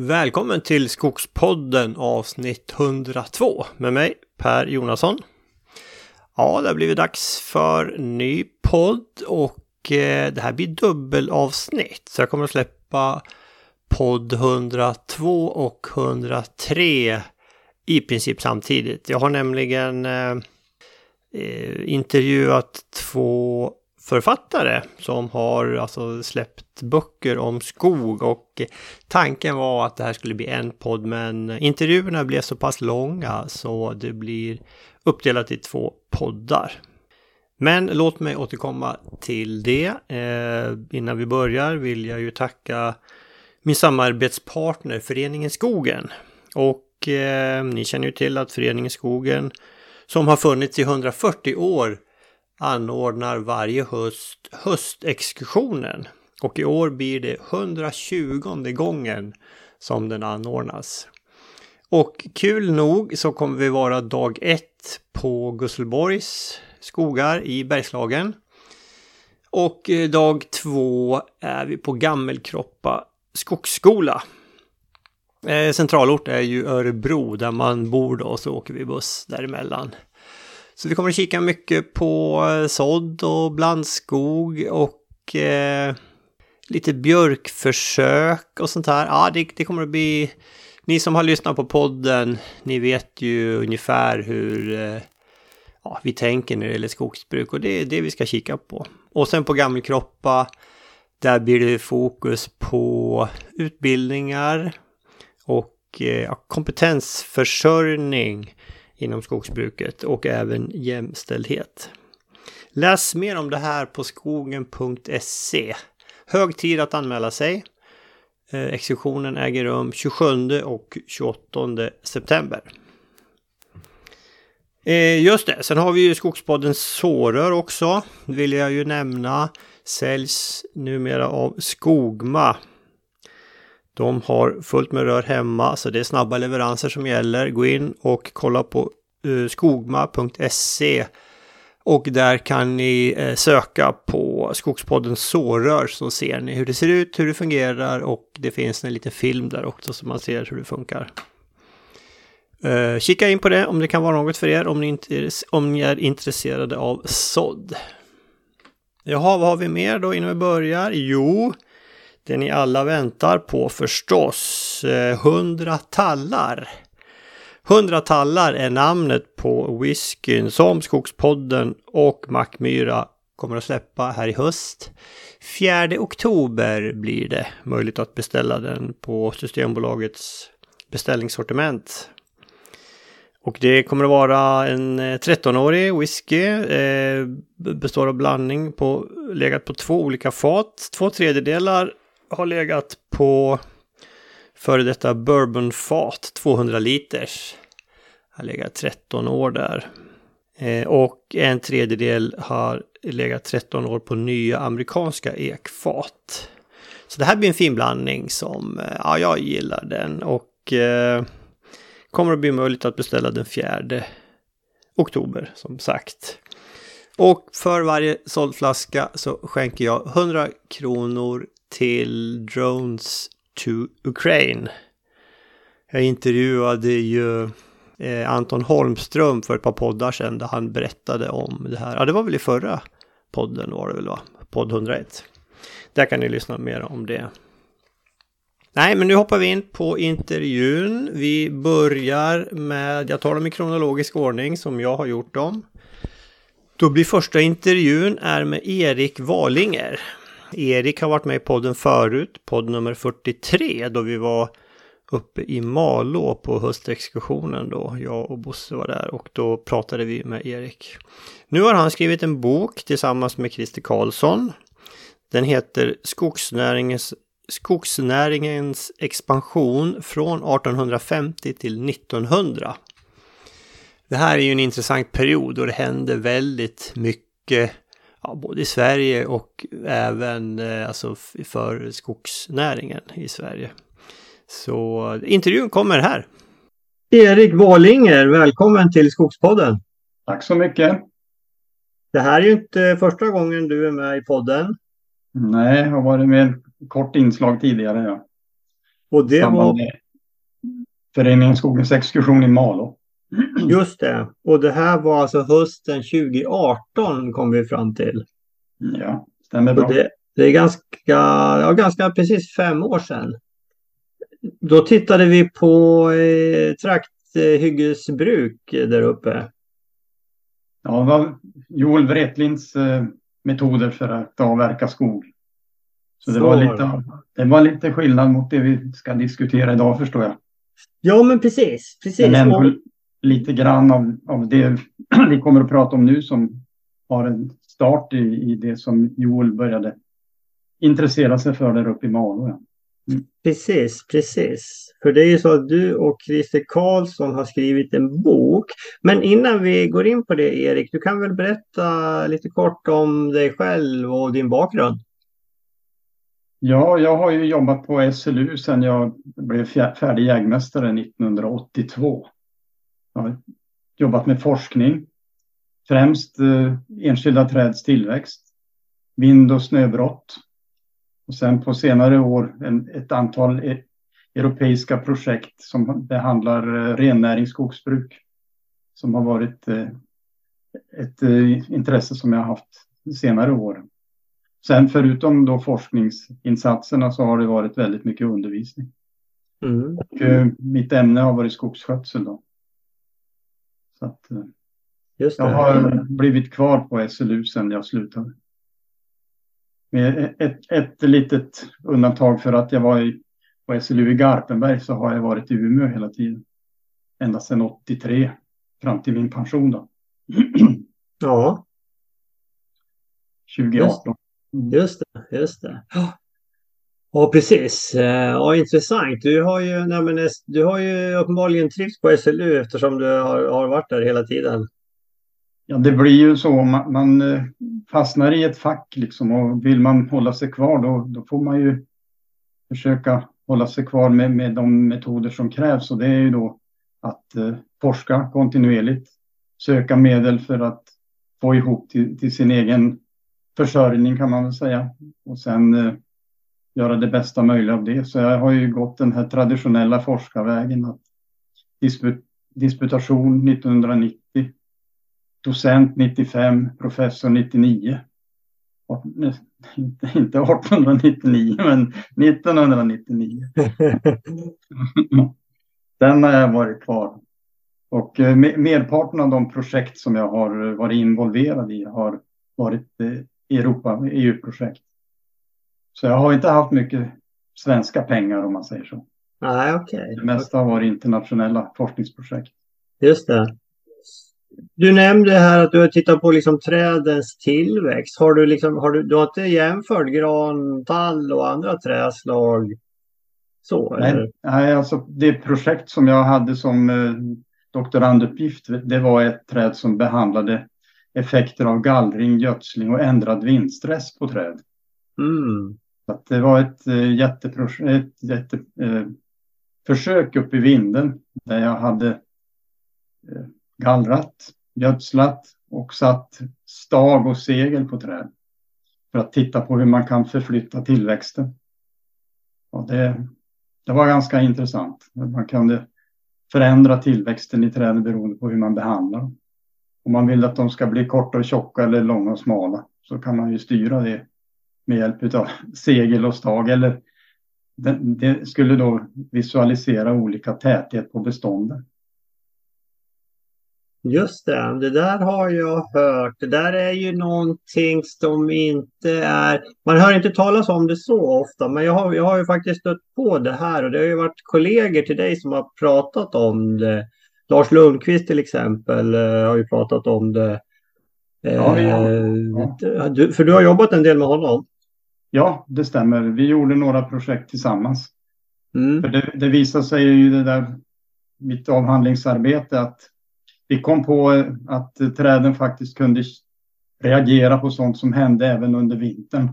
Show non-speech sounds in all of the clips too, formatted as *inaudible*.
Välkommen till Skogspodden avsnitt 102 med mig Per Jonasson. Ja, det har blivit dags för ny podd och eh, det här blir dubbelavsnitt. Så jag kommer att släppa podd 102 och 103 i princip samtidigt. Jag har nämligen eh, eh, intervjuat två författare som har alltså släppt böcker om skog och tanken var att det här skulle bli en podd men intervjuerna blev så pass långa så det blir uppdelat i två poddar. Men låt mig återkomma till det. Eh, innan vi börjar vill jag ju tacka min samarbetspartner Föreningen Skogen. Och eh, ni känner ju till att Föreningen Skogen som har funnits i 140 år anordnar varje höst höstexkursionen. Och i år blir det 120 gången som den anordnas. Och kul nog så kommer vi vara dag ett på Gusselborgs skogar i Bergslagen. Och eh, dag två är vi på Gammelkroppa skogsskola. Eh, centralort är ju Örebro där man bor då och så åker vi buss däremellan. Så vi kommer att kika mycket på eh, sådd och blandskog och eh, lite björkförsök och sånt här. Ja, det, det, kommer att bli... Ni som har lyssnat på podden, ni vet ju ungefär hur eh, ja, vi tänker när det gäller skogsbruk och det är det vi ska kika på. Och sen på Gammelkroppa, där blir det fokus på utbildningar och eh, kompetensförsörjning inom skogsbruket och även jämställdhet. Läs mer om det här på skogen.se. Hög tid att anmäla sig. Eh, Exekutionen äger rum 27 och 28 september. Eh, just det, sen har vi ju Skogspoddens sårör också. Vill jag ju nämna. Säljs numera av Skogma. De har fullt med rör hemma så det är snabba leveranser som gäller. Gå in och kolla på Eh, skogma.se och där kan ni eh, söka på skogspodden sårör så ser ni hur det ser ut, hur det fungerar och det finns en liten film där också så man ser hur det funkar. Eh, kika in på det om det kan vara något för er om ni, inte, om ni är intresserade av sådd. Jaha, vad har vi mer då innan vi börjar? Jo, det ni alla väntar på förstås. 100 tallar. 100 tallar är namnet på whiskyn som Skogspodden och Mackmyra kommer att släppa här i höst. 4 oktober blir det möjligt att beställa den på Systembolagets beställningssortiment. Och det kommer att vara en eh, 13-årig whisky. Eh, består av blandning på, legat på två olika fat. Två tredjedelar har legat på före detta bourbonfat, 200 liters. Har legat 13 år där. Eh, och en tredjedel har legat 13 år på nya amerikanska ekfat. Så det här blir en fin blandning som, eh, ja, jag gillar den och eh, kommer att bli möjligt att beställa den 4 oktober som sagt. Och för varje såld flaska så skänker jag 100 kronor till Drones to Ukraine. Jag intervjuade ju eh, Anton Holmström för ett par poddar sedan där han berättade om det här. Ja, det var väl i förra podden var det väl va? Podd 101. Där kan ni lyssna mer om det. Nej, men nu hoppar vi in på intervjun. Vi börjar med, jag tar dem i kronologisk ordning som jag har gjort dem. Då blir första intervjun är med Erik Walinger. Erik har varit med i podden förut, podd nummer 43, då vi var uppe i Malå på höstexkursionen då. Jag och Bosse var där och då pratade vi med Erik. Nu har han skrivit en bok tillsammans med Christer Karlsson. Den heter Skogsnäringens, Skogsnäringens expansion från 1850 till 1900. Det här är ju en intressant period och det händer väldigt mycket ja, både i Sverige och även eh, alltså för skogsnäringen i Sverige. Så intervjun kommer här. Erik Walinger, välkommen till Skogspodden. Tack så mycket. Det här är ju inte första gången du är med i podden. Nej, jag har varit med ett kort inslag tidigare. Ja. Och det var... Föreningen Skogens exkursion i Malå. *clears throat* Just det. Och det här var alltså hösten 2018 kom vi fram till. Ja, stämmer bra. Det, det, är ganska, ja, ganska precis fem år sedan. Då tittade vi på eh, trakthyggesbruk där uppe. Ja, det var Joel Wretlinds eh, metoder för att avverka skog. Så det, Så. Var lite, det var lite skillnad mot det vi ska diskutera idag förstår jag. Ja, men precis. precis. Men ändå. Lite grann av, av det *clears throat* vi kommer att prata om nu som har en start i, i det som Joel började intressera sig för där uppe i Malå. Mm. Precis, precis. För det är ju så att du och Christer Karlsson har skrivit en bok. Men innan vi går in på det Erik, du kan väl berätta lite kort om dig själv och din bakgrund? Ja, jag har ju jobbat på SLU sedan jag blev färdig jägmästare 1982. Har jobbat med forskning, främst eh, enskilda träds tillväxt, vind och snöbrott. Och sen på senare år en, ett antal e europeiska projekt som behandlar eh, rennäringsskogsbruk som har varit eh, ett eh, intresse som jag har haft senare år. Sen förutom då forskningsinsatserna så har det varit väldigt mycket undervisning. Mm. Och, eh, mitt ämne har varit skogsskötsel. Då. Så att, eh, Just jag har blivit kvar på SLU sedan jag slutade. Med ett, ett litet undantag för att jag var i, på SLU i Garpenberg så har jag varit i Umeå hela tiden. Ända sedan 83 fram till min pension. Då. Ja. *clears throat* 2018. Mm. Just det, just det. Ja, Ja precis. Eh, ja, intressant. Du har ju, nej, men, du har ju uppenbarligen trivts på SLU eftersom du har, har varit där hela tiden. Ja, det blir ju så. Man, man eh, fastnar i ett fack liksom och vill man hålla sig kvar då, då får man ju försöka hålla sig kvar med, med de metoder som krävs och det är ju då att eh, forska kontinuerligt, söka medel för att få ihop till, till sin egen försörjning kan man väl säga. Och sen eh, göra det bästa möjliga av det. Så jag har ju gått den här traditionella forskarvägen. Att disput disputation 1990, docent 95, professor 99. Och, inte, inte 1899, men 1999. *laughs* Den har jag varit kvar. Och eh, merparten av de projekt som jag har varit involverad i har varit eh, Europa, EU-projekt. Så jag har inte haft mycket svenska pengar om man säger så. Nej. Okay. Det mesta har varit internationella forskningsprojekt. Just det. Du nämnde här att du har tittat på liksom trädens tillväxt. Har du, liksom, har du, du har inte jämfört gran, tall och andra träslag? Så, nej, nej, alltså det projekt som jag hade som eh, doktoranduppgift, det var ett träd som behandlade effekter av gallring, gödsling och ändrad vindstress på träd. Mm. Att det var ett eh, jätteförsök jätte, eh, uppe i vinden där jag hade eh, gallrat, gödslat och satt stag och segel på träd för att titta på hur man kan förflytta tillväxten. Och det, det var ganska intressant. Man kunde förändra tillväxten i träden beroende på hur man behandlar dem. Om man vill att de ska bli korta och tjocka eller långa och smala så kan man ju styra det med hjälp av segel och stag. Eller det, skulle då visualisera olika täthet på bestånden. Just det, det där har jag hört. Det där är ju någonting som inte är... Man hör inte talas om det så ofta, men jag har, jag har ju faktiskt stött på det här och det har ju varit kollegor till dig som har pratat om det. Lars Lundqvist till exempel eh, har ju pratat om det. Ja, ja. Ja. Du, för du har jobbat en del med honom? Ja, det stämmer. Vi gjorde några projekt tillsammans. Mm. För det, det visade sig ju det där mitt avhandlingsarbete att vi kom på att träden faktiskt kunde reagera på sånt som hände även under vintern.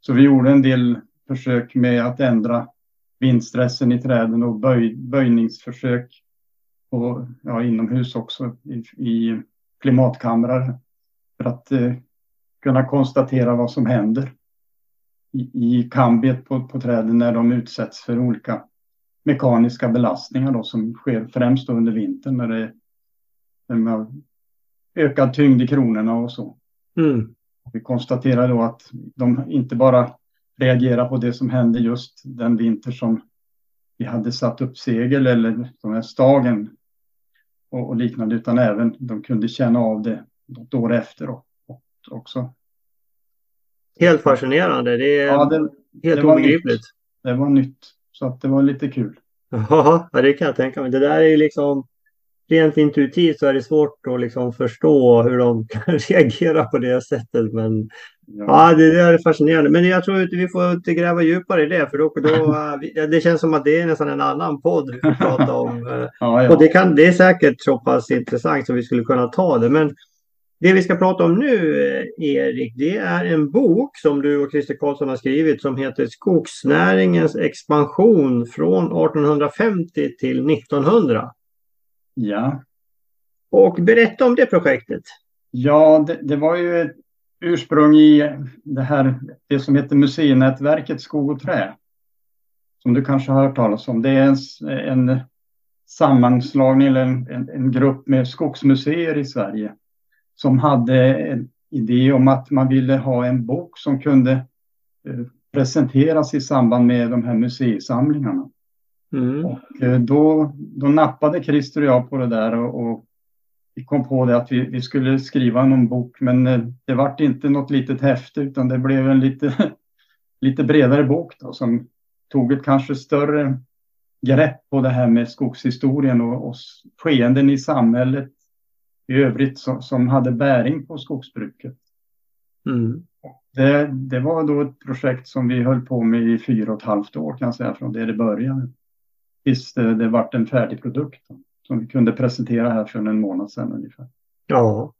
Så vi gjorde en del försök med att ändra vindstressen i träden och böj, böjningsförsök och ja, inomhus också i, i klimatkamrar för att eh, kunna konstatera vad som händer i, i kambiet på, på träden när de utsätts för olika mekaniska belastningar då, som sker främst under vintern när det är ökad tyngd i kronorna och så. Mm. Vi konstaterar då att de inte bara reagerar på det som hände just den vinter som vi hade satt upp segel eller de här stagen och, och liknande, utan även de kunde känna av det något år efter också. Helt fascinerande. Det är ja, det, helt det obegripligt. Det var nytt, så att det var lite kul. Ja, det kan jag tänka mig. Det där är ju liksom rent intuitivt så är det svårt att liksom förstå hur de *laughs* kan reagera på det sättet. Men ja, ja det, det, är fascinerande. Men jag tror att vi får inte gräva djupare i det. För då, då, *laughs* det känns som att det är nästan en annan podd vi får prata om. *laughs* ja, ja. Och det, kan, det är säkert så pass intressant så vi skulle kunna ta det. Men det vi ska prata om nu, Erik, det är en bok som du och Christer Karlsson har skrivit som heter Skogsnäringens expansion från 1850 till 1900. Ja. Och berätta om det projektet. Ja, det, det var ju ett ursprung i det här, det som heter museinätverket Skog och Trä. Som du kanske har hört talas om. Det är en, en sammanslagning eller en, en, en grupp med skogsmuseer i Sverige som hade en idé om att man ville ha en bok som kunde eh, presenteras i samband med de här museisamlingarna. Mm. Och eh, då, då nappade Christer och jag på det där och, och vi kom på det att vi, vi skulle skriva någon bok men eh, det vart inte något litet häfte utan det blev en lite, *laughs* lite bredare bok då, som tog ett kanske större grepp på det här med skogshistorien och, och skeenden i samhället i övrigt som, som hade bäring på skogsbruket. Mm. Det, det, var då ett projekt som vi höll på med i fyra och ett halvt år kan jag säga från det det började. Tills det, det vart en färdig produkt som vi kunde presentera här för en månad sedan ungefär. Ja.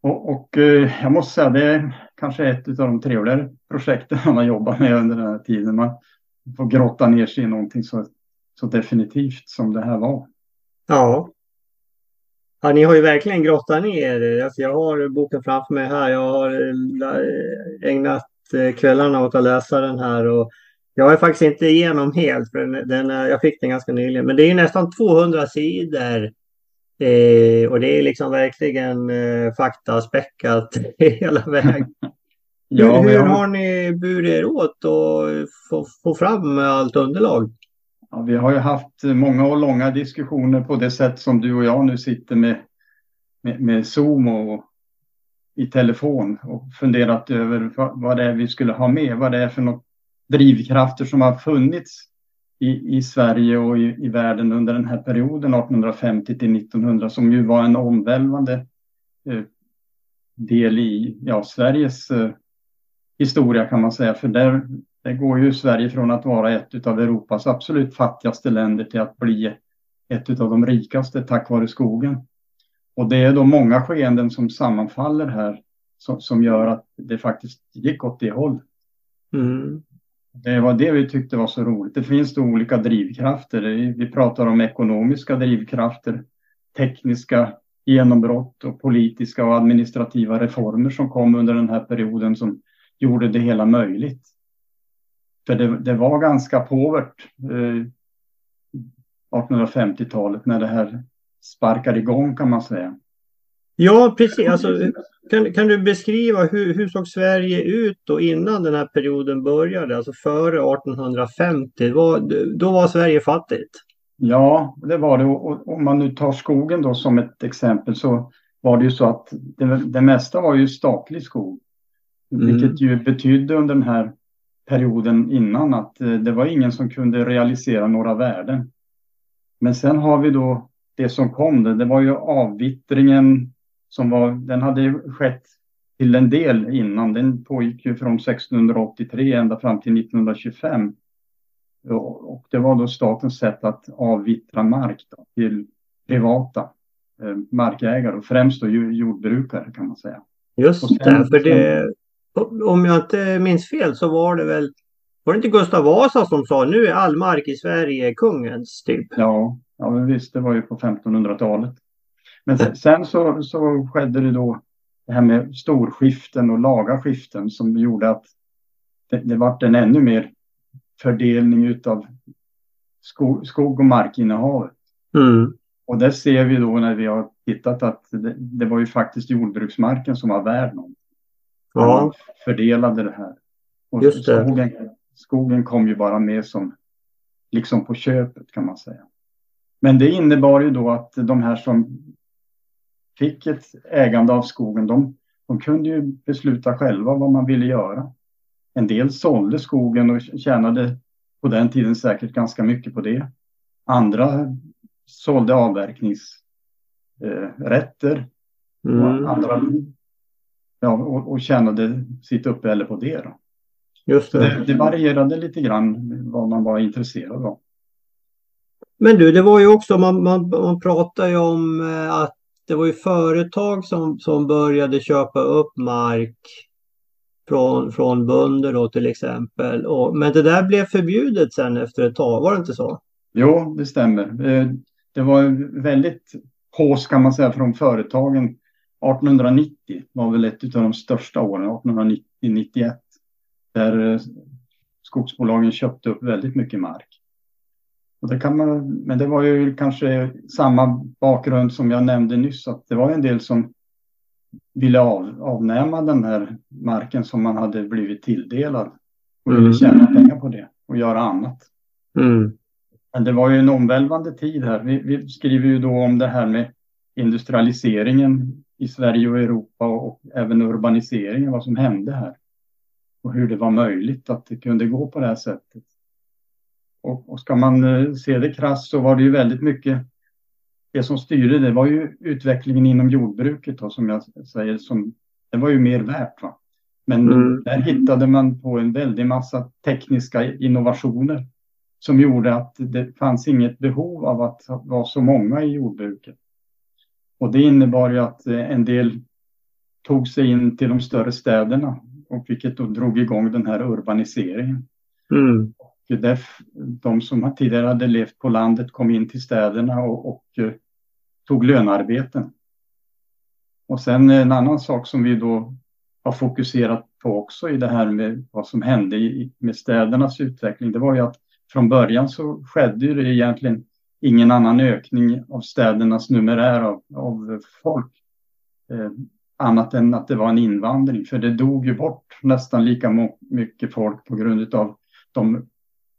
Och, och eh, jag måste säga det är kanske ett av de trevligare projekten *laughs* man har jobbat med under den här tiden. Man får grotta ner sig i någonting så, så definitivt som det här var. Ja. Ja, ni har ju verkligen grottat ner er. Alltså jag har boken framför mig här. Jag har eh, ägnat eh, kvällarna åt att läsa den här. Och jag är faktiskt inte igenom helt, för den, den, jag fick den ganska nyligen. Men det är nästan 200 sidor. Eh, och det är liksom verkligen eh, faktaspäckat *laughs* hela vägen. ja, hur, hur har ni burit er åt och få, få fram allt underlag? Ja, vi har ju haft många och långa diskussioner på det sätt som du och jag nu sitter med, med, med Zoom och i telefon och funderat över vad det är vi skulle ha med, vad det är för något drivkrafter som har funnits i, i Sverige och i, i världen under den här perioden 1850 till 1900 som ju var en omvälvande eh, del i ja, Sveriges eh, historia kan man säga. För där, där går ju Sverige från att vara ett av Europas absolut fattigaste länder till att bli ett av de rikaste tack vare skogen. Och det är då många skeenden som sammanfaller här som, som gör att det faktiskt gick åt det hållet. Mm. Det var det vi tyckte var så roligt. Det finns då olika drivkrafter. Vi pratar om ekonomiska drivkrafter, tekniska genombrott och politiska och administrativa reformer som kom under den här perioden som gjorde det hela möjligt. För det, det var ganska påvert eh, 1850-talet när det här sparkade igång kan man säga. Ja, precis. Alltså, kan, kan du beskriva hur, hur såg Sverige ut då innan den här perioden började, alltså före 1850? Var, då var Sverige fattigt. Ja, det var det. Och om man nu tar skogen då som ett exempel så var det ju så att det, det mesta var ju statlig skog. Mm. Vilket ju betydde under den här perioden innan att eh, det var ingen som kunde realisera några värden. Men sen har vi då det som kom, det, det var ju avvittringen som var, den hade skett till en del innan. Den pågick ju från 1683 ända fram till 1925. Och det var då statens sätt att avvittra mark då, till privata eh, markägare och främst då jordbrukare kan man säga. Just det, för det, om jag inte minns fel så var det väl, var det inte Gustav Vasa som sa nu är all mark i Sverige kungens typ? Ja, ja men visst, det var ju på 1500-talet. Men sen, sen så, så skedde det då det här med storskiften och laga skiften som gjorde att det, det vart en ännu mer fördelning utav skog, skog och markinnehavet. Mm. Och det ser vi då när vi har tittat att det, det var ju faktiskt jordbruksmarken som var värd något. När Ja, man fördelade det här. Och Just det. Skogen, skogen kom ju bara med som liksom på köpet kan man säga. Men det innebar ju då att de här som fick ett ägande av skogen, de, de kunde ju besluta själva vad man ville göra. En del sålde skogen och tjänade på den tiden säkert ganska mycket på det. Andra sålde avverkningsrätter mm. och andra ja, och, och tjänade sitt uppehälle på det. Då. just det. det, det varierade lite grann vad man var intresserad av. Men du, det var ju också, man, man, man pratar ju om eh, att det var ju företag som, som började köpa upp mark från, från bönder då till exempel. Och, men det där blev förbjudet sen efter ett tag, var det inte så? Jo, det stämmer. Eh, Det var väldigt hås kan man säga från företagen. 1890 var väl ett av de största åren, 1890-91. Där eh, skogsbolagen köpte upp väldigt mycket mark. Och det kan man, men det var ju kanske samma bakgrund som jag nämnde nyss, att det var en del som ville av, avnäma den här marken som man hade blivit tilldelad och ville Mm. tjäna pengar på det och göra annat. Mm. Men det var ju en omvälvande tid här. Vi, vi skriver ju då om det här med industrialiseringen i Sverige och Europa och även urbaniseringen, vad som hände här. Och hur det var möjligt att det kunde gå på det här sättet. Och, och ska man eh, se det krasst så var det ju väldigt mycket det som styrde det var ju utvecklingen inom jordbruket då, som jag säger, som, det var ju mer värt. Va? Men Mm. där hittade man på en väldig massa tekniska innovationer som gjorde att det fanns inget behov av att vara så många i jordbruket. Och det innebar ju att eh, en del tog sig in till de större städerna och vilket då drog igång den här urbaniseringen. Mm. Och där, de som tidigare hade levt på landet kom in till städerna och, och eh, tog lönearbeten. Och sen en annan sak som vi då har fokuserat på också i det här med vad som hände i, med städernas utveckling, det var ju att från början så skedde det egentligen ingen annan ökning av städernas numerär av, av folk. Eh, annat än att det var en invandring, för det dog ju bort nästan lika mycket folk på grund av de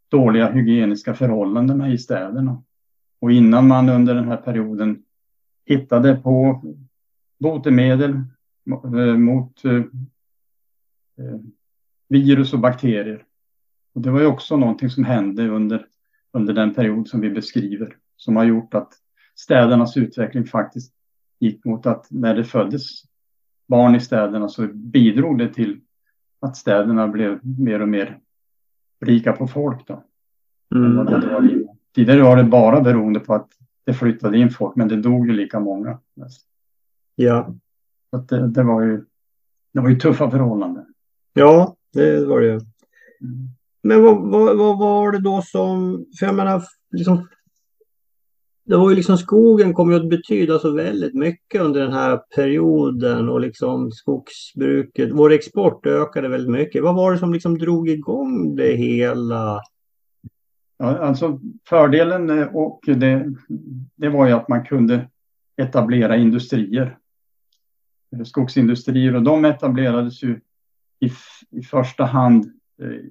dåliga hygieniska förhållandena i städerna. Och innan man under den här perioden hittade på botemedel eh, mot eh, eh, virus och bakterier. Och det var ju också någonting som hände under, under den period som vi beskriver, som har gjort att städernas utveckling faktiskt gick mot att när det föddes barn i städerna så bidrog det till att städerna blev mer och mer rika på folk. Då. Mm. innan. Tidigare var det bara beroende på att det flyttade in folk, men det dog ju lika många. Ja. Så det, det, var ju, det var ju tuffa förhållanden. ja, det var det. Mm. Men vad, vad, vad var det då som, för jag menar, liksom, det var ju liksom skogen kom ju att betyda så väldigt mycket under den här perioden och liksom skogsbruket, vår export ökade väldigt mycket. Vad var det som liksom drog igång det hela? Ja, alltså fördelen eh, och det, det var ju att man kunde etablera industrier. Eh, skogsindustrier och de etablerades ju i, i första hand eh,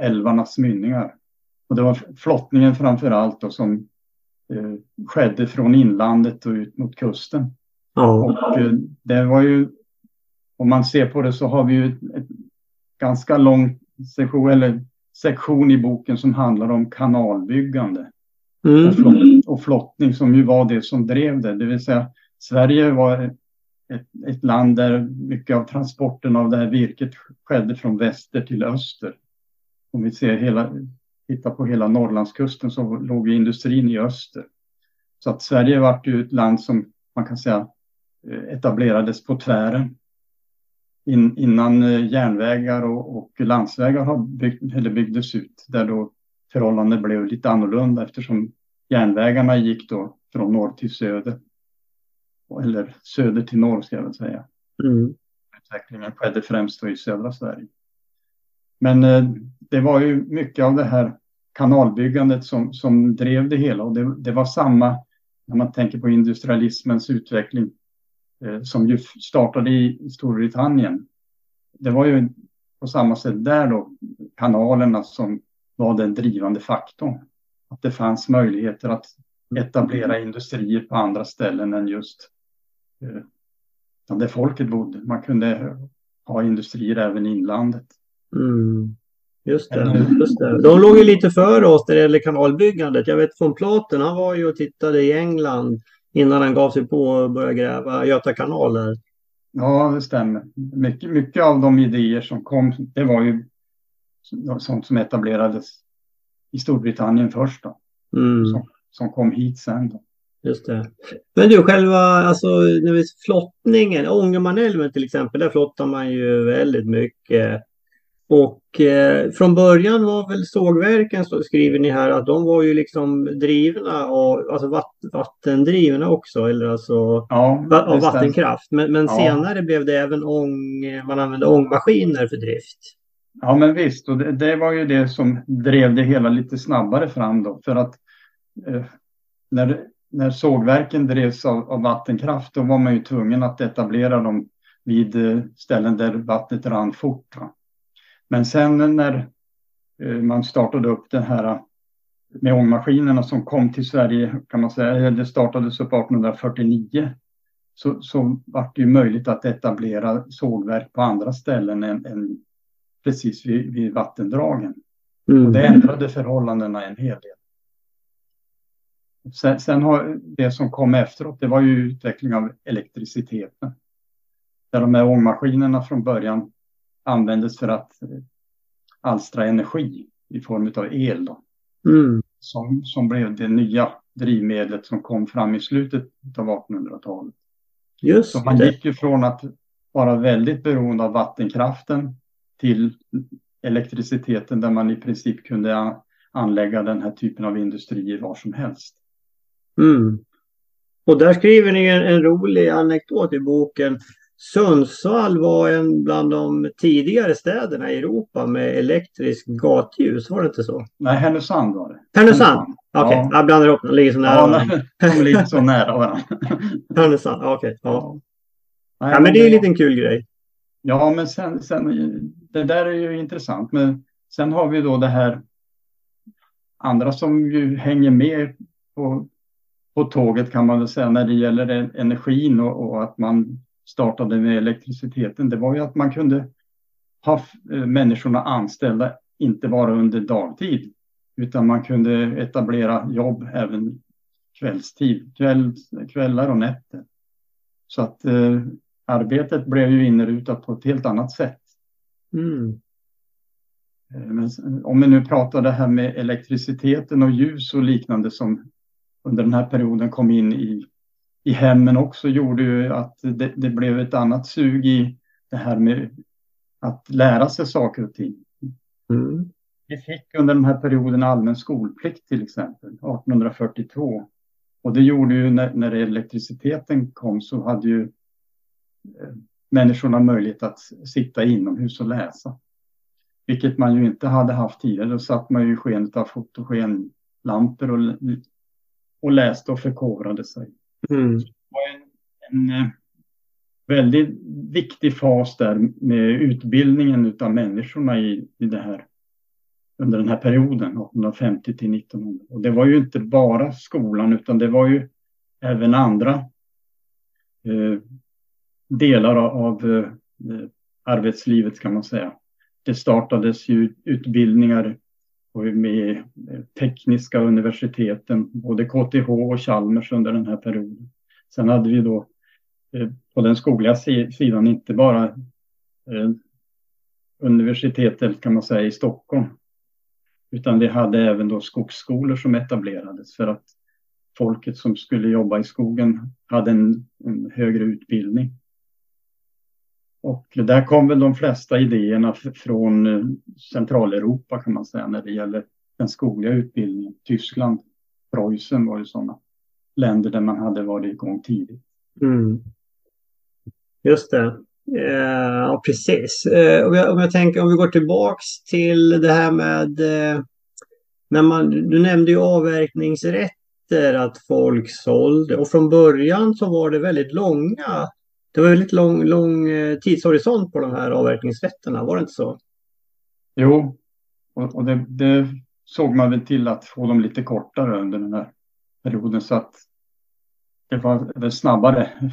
älvarnas mynningar. Och det var flottningen framför allt då som eh, skedde från inlandet och ut mot kusten. Ja. Och eh, det var ju, om man ser på det så har vi ju ett, ett ganska lång sektion, eller sektion i boken som handlar om kanalbyggande och, Mm. flott, och flottning som ju var det som drev det. Det vill säga Sverige var ett, ett land där mycket av transporten av det här virket skedde från väster till öster. Om vi ser hela, tittar på hela Norrlandskusten så låg ju industrin i öster. Så att Sverige vart ju ett land som man kan säga eh, etablerades på tvären. In, innan eh, järnvägar och, och landsvägar har byggt, eller byggdes ut. Där då förhållandena blev lite annorlunda eftersom järnvägarna gick då från norr till söder. Eller söder till norr ska jag väl säga. Mm. Utvecklingen skedde främst då i södra Sverige. Men eh, det var ju mycket av det här kanalbyggandet som, som drev det hela och det, det var samma när man tänker på industrialismens utveckling eh, som ju startade i, Storbritannien. Det var ju på samma sätt där då kanalerna som var den drivande faktorn. Att det fanns möjligheter att etablera industrier på andra ställen än just eh, där folket bodde. Man kunde ha industrier även i inlandet. Mm. Just det, just det. De låg ju lite före oss när det gäller kanalbyggandet. Jag vet från Platen, han var ju och tittade i England innan han gav sig på att börja gräva Göta kanaler. Ja, det stämmer. Mycket, mycket av de idéer som kom, det var ju sånt som etablerades i Storbritannien först då. Mm. Som, som, kom hit sen då. Just det. Men du, själva alltså, när vi, flottningen, Ångermanälven till exempel, där flottar man ju väldigt mycket. Och eh, från början var väl sågverken, så skriver ni här, att de var ju liksom drivna och alltså vatt, vattendrivna också, eller alltså ja, av vattenkraft. Men, men ja. senare blev det även ång, man använde ångmaskiner för drift. Ja, men visst, och det, det, var ju det som drev det hela lite snabbare fram då, för att eh, när, när sågverken drevs av, av, vattenkraft, då var man ju tvungen att etablera dem vid eh, ställen där vattnet rann fort. Va? Men sen när eh, man startade upp det här med ångmaskinerna som kom till Sverige, kan man säga, det startades upp 1849, så, så var det ju möjligt att etablera sågverk på andra ställen än, än precis vid, vid vattendragen. Mm. Och det ändrade förhållandena en hel del. Sen, sen, har det som kom efteråt, det var ju utveckling av elektriciteten. Där de här ångmaskinerna från början användes för att alstra energi i form av el. Då. Mm. Som, som blev det nya drivmedlet som kom fram i slutet av 1800-talet. Just Så man gick ju från att vara väldigt beroende av vattenkraften till elektriciteten där man i princip kunde anlägga den här typen av industrier var som helst. Mm. Och där skriver ni en, en rolig anekdot i boken Sundsvall var en bland de tidigare städerna i Europa med elektriskt gatljus, var det inte så? Nej, Härnösand var det. Härnösand? Okej, okay. ja. jag blandar ihop de ligger så nära ja, varandra. *laughs* De ligger så nära varandra. Härnösand, okej. Okay. Ja. Ja. ja, men det är en liten kul grej. Ja, men sen, sen, det där är ju intressant. Men sen har vi då det här andra som ju hänger med på, på tåget kan man väl säga när det gäller energin och, och att man startade med elektriciteten, det var ju att man kunde ha eh, människorna anställda, inte bara under dagtid, utan man kunde etablera jobb även kvällstid, kväll, kvällar och nätter. Så att eh, arbetet blev ju inrutat på ett helt annat sätt. Mm. Eh, men om vi nu pratar det här med elektriciteten och ljus och liknande som under den här perioden kom in i i hemmen också gjorde ju att det, det, blev ett annat sug i det här med att lära sig saker och ting. Mm. Vi fick under den här perioden allmän skolplikt till exempel, 1842. Och det gjorde ju när, när elektriciteten kom så hade ju eh, människorna möjlighet att sitta inomhus och läsa. Vilket man ju inte hade haft tidigare. Då satt man ju i skenet av fotogenlampor och, och läste och förkovrade sig. Mm. Det var en, en eh, väldigt viktig fas där med utbildningen av människorna i, i det här under den här perioden, 1850 till 1900. Och det var ju inte bara skolan utan det var ju även andra eh, delar av eh, arbetslivet kan man säga. Det startades ju utbildningar och med tekniska universiteten, både KTH och Chalmers under den här perioden. Sen hade vi då eh, på den skogliga sidan inte bara eh, universitetet kan man säga i Stockholm, utan vi hade även då skogsskolor som etablerades för att folket som skulle jobba i skogen hade en, en högre utbildning. Och där kom väl de flesta idéerna från eh, Centraleuropa kan man säga när det gäller den skogliga utbildningen. Tyskland, Preussen var ju sådana länder där man hade varit igång tidigt. Mm. Just det. Eh, ja, precis. Eh, om, jag, om jag tänker om vi går tillbaks till det här med när man, du nämnde ju avverkningsrätter att folk sålde och från början så var det väldigt långa det var väldigt lång, lång tidshorisont på de här avverkningsrätterna, var det inte så? Jo, och, och det, det, såg man väl till att få dem lite kortare under den här perioden så att det var väl snabbare *laughs*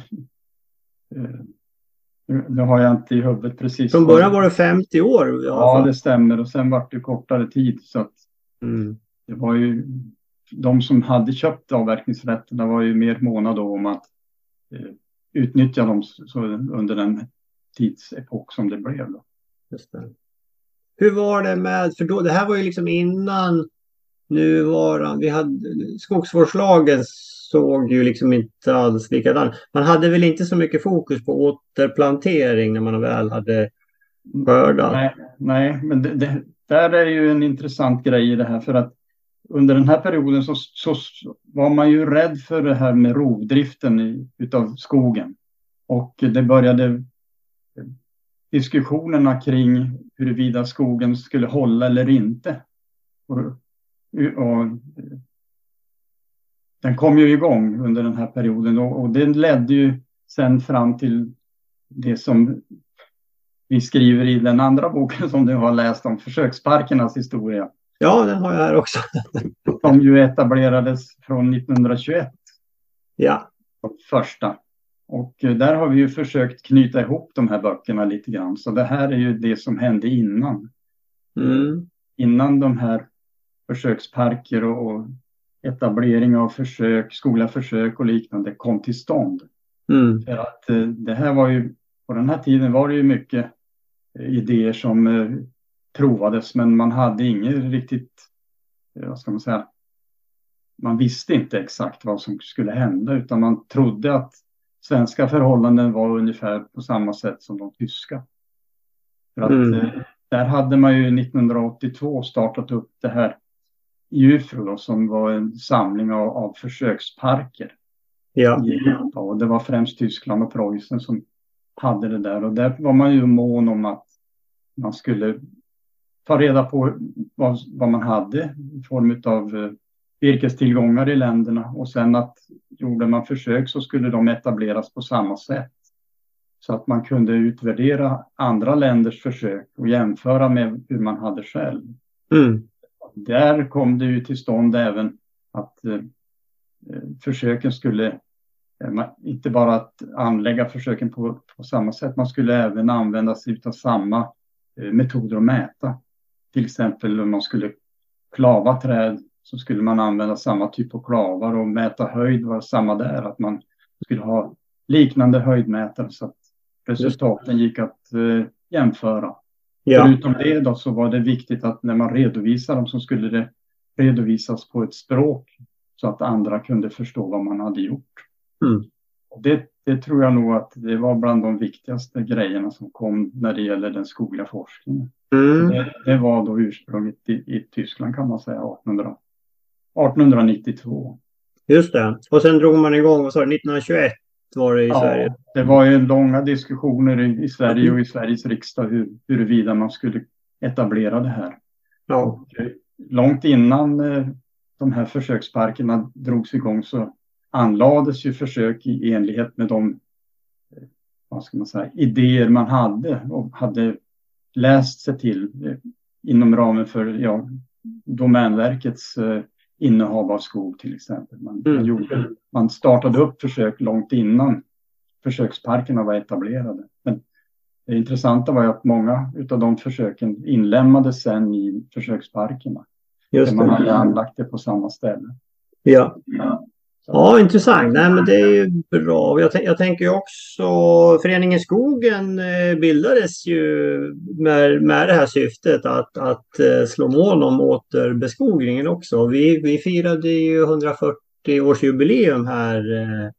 Nu har jag inte i huvudet precis. Från början var det 50 år. Ja, det stämmer. Och sen var det kortare tid. Så att mm. det var ju de som hade köpt avverkningsrätterna var ju mer måna då om att eh, utnyttja dem under den tidsepok som det blev. Då. Just det. Hur var det med, för då, det här var ju liksom innan nu var vi hade skogsvårdslagen såg ju liksom inte alls likadan. Man hade väl inte så mycket fokus på återplantering när man väl hade skördat. Nej, nej men det, det, där är ju en intressant grej i det här för att under den här perioden så, så var man ju rädd för det här med rovdriften i, utav skogen. Och det började eh, diskussionerna kring huruvida skogen skulle hålla eller inte. Och, och eh, den kom ju igång under den här perioden och, och det ledde ju sen fram till det som vi skriver i den andra boken *laughs* som du har läst om försöksparkernas historia. Ja, den har jag här också. *laughs* som ju etablerades från 1921. Ja. Första. Och där har vi ju försökt knyta ihop de här böckerna lite grann. Så det här är ju det som hände innan. Mm. Innan de här försöksparker och, etablering av försök, skola försök och liknande kom till stånd. Mm. För att eh, det här var ju, på den här tiden var det ju mycket eh, idéer som eh, provades men man hade inget riktigt, vad ska man säga, man visste inte exakt vad som skulle hända utan man trodde att svenska förhållanden var ungefär på samma sätt som de tyska. För att mm. där hade man ju 1982 startat upp det här UFRO då, som var en samling av, av försöksparker. Ja. Och det var främst Tyskland och Preussen som hade det där och där var man ju mån om att man skulle ta reda på vad, vad man hade i form av eh, virkestillgångar i länderna och sen att gjorde man försök så skulle de etableras på samma sätt. Så att man kunde utvärdera andra länders försök och jämföra med hur man hade själv. Mm där kom det ju till stånd även att eh, försöken skulle, eh, inte bara att anlägga försöken på, på samma sätt, man skulle även använda sig av samma eh, metoder att mäta. Till exempel om man skulle klava träd så skulle man använda samma typ av klavar och mäta höjd var samma där, att man skulle ha liknande höjdmätare så att resultaten gick att eh, jämföra. Ja. Förutom det då så var det viktigt att när man redovisar dem så skulle det redovisas på ett språk så att andra kunde förstå vad man hade gjort. Mm. Det, det tror jag nog att det var bland de viktigaste grejerna som kom när det gäller den skogliga forskningen. Mm. Det, det, var då ursprunget i, i, Tyskland kan man säga 1800, 1892. Just det. Och sen drog man igång, vad sa du, 1921 var det i ja, Sverige? Det var ju långa diskussioner i, i Sverige och i Sveriges riksdag hur, huruvida man skulle etablera det här. Ja. Och, eh, långt innan eh, de här försöksparkerna drogs igång så anlades ju försök i enlighet med de eh, vad ska man säga, idéer man hade och hade läst sig till inom ramen för ja, Domänverkets innehav av skog till exempel. Man, mm. gjorde, man startade upp försök långt innan försöksparkerna var etablerade. Men det intressanta var ju att många av de försöken inlämnades sen i försöksparkerna. Just. Man hade anlagt det på samma ställe. Ja. ja. Ja, intressant. Nej, men det är ju bra. Jag, jag tänker också, Föreningen Skogen eh, bildades ju med, med det här syftet att, att eh, slå mål om återbeskogningen också. Vi, vi firade ju 140-årsjubileum här eh,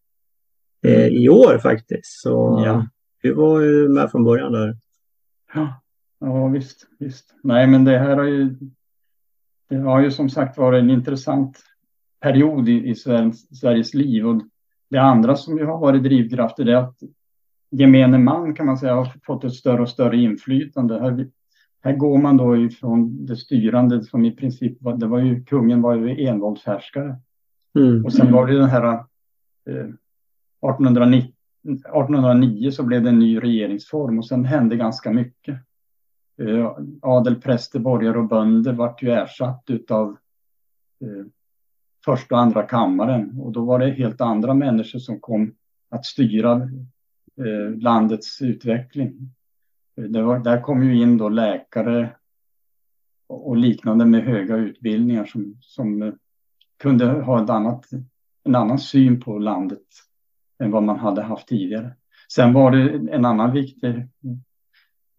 eh, i år faktiskt. Så ja. vi var ju med från början där. Ja, ja visst, visst. Nej, men det här har ju, det har ju som sagt varit en intressant period i, i Sveriges, Sveriges liv. Och det andra som ju har varit drivkrafter är att gemene man kan man säga har fått ett större och större inflytande. Här, här går man då ifrån det styrande som i princip var, det var ju kungen var ju envåldshärskare. Mm. Och sen var det den här eh, 1890, 1809 så blev det en ny regeringsform och sen hände ganska mycket. Eh, adel, präster, borgare och bönder vart ju ersatt utav eh, första och andra kammaren och då var det helt andra människor som kom att styra eh, landets utveckling. Var, där kom ju in då läkare och liknande med höga utbildningar som, som kunde ha ett annat, en annan syn på landet än vad man hade haft tidigare. Sen var det en annan viktig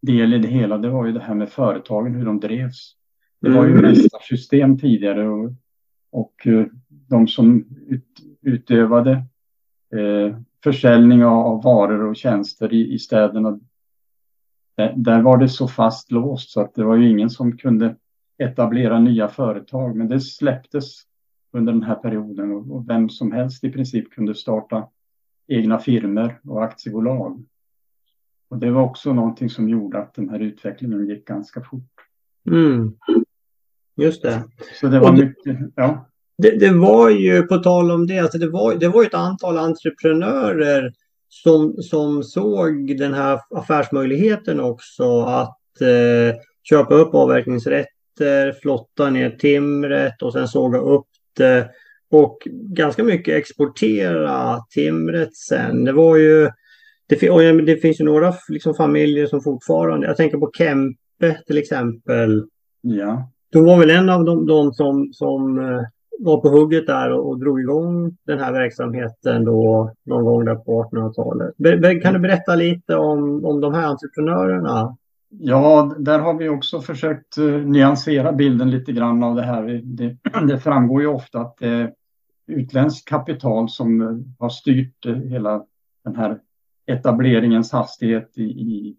del i det hela, det var ju det här med företagen, hur de drevs. Det var ju mm. nästa system tidigare och, och eh, de som utövade eh, försäljning av varor och tjänster i, i städerna. Där, var det så fast låst så att det var ju ingen som kunde etablera nya företag. Men det släpptes under den här perioden och, och vem som helst i princip kunde starta egna firmer och aktiebolag. Och det var också någonting som gjorde att den här utvecklingen gick ganska fort. Mm. Just det. Så det var det, mycket, ja. Det, det, var ju, på tal om det, alltså det, var, det var ett antal entreprenörer som, som såg den här affärsmöjligheten också att eh, köpa upp avverkningsrätter, flotta ner timret och sen såga upp det och ganska mycket exportera timret sen. Det var ju det, det finns ju några liksom, familjer som fortfarande, jag tänker på Kempe till exempel. Ja. Hon var väl en av de, de som, som eh, var på hugget där och, och drog igång den här verksamheten då någon gång där på 1800-talet. Kan du berätta lite om, om de här entreprenörerna? Ja, där har vi också försökt eh, nyansera bilden lite grann av det här. Det, *clears throat* det framgår ju ofta att det är utländskt kapital som eh, har styrt hela den här etableringens hastighet i, i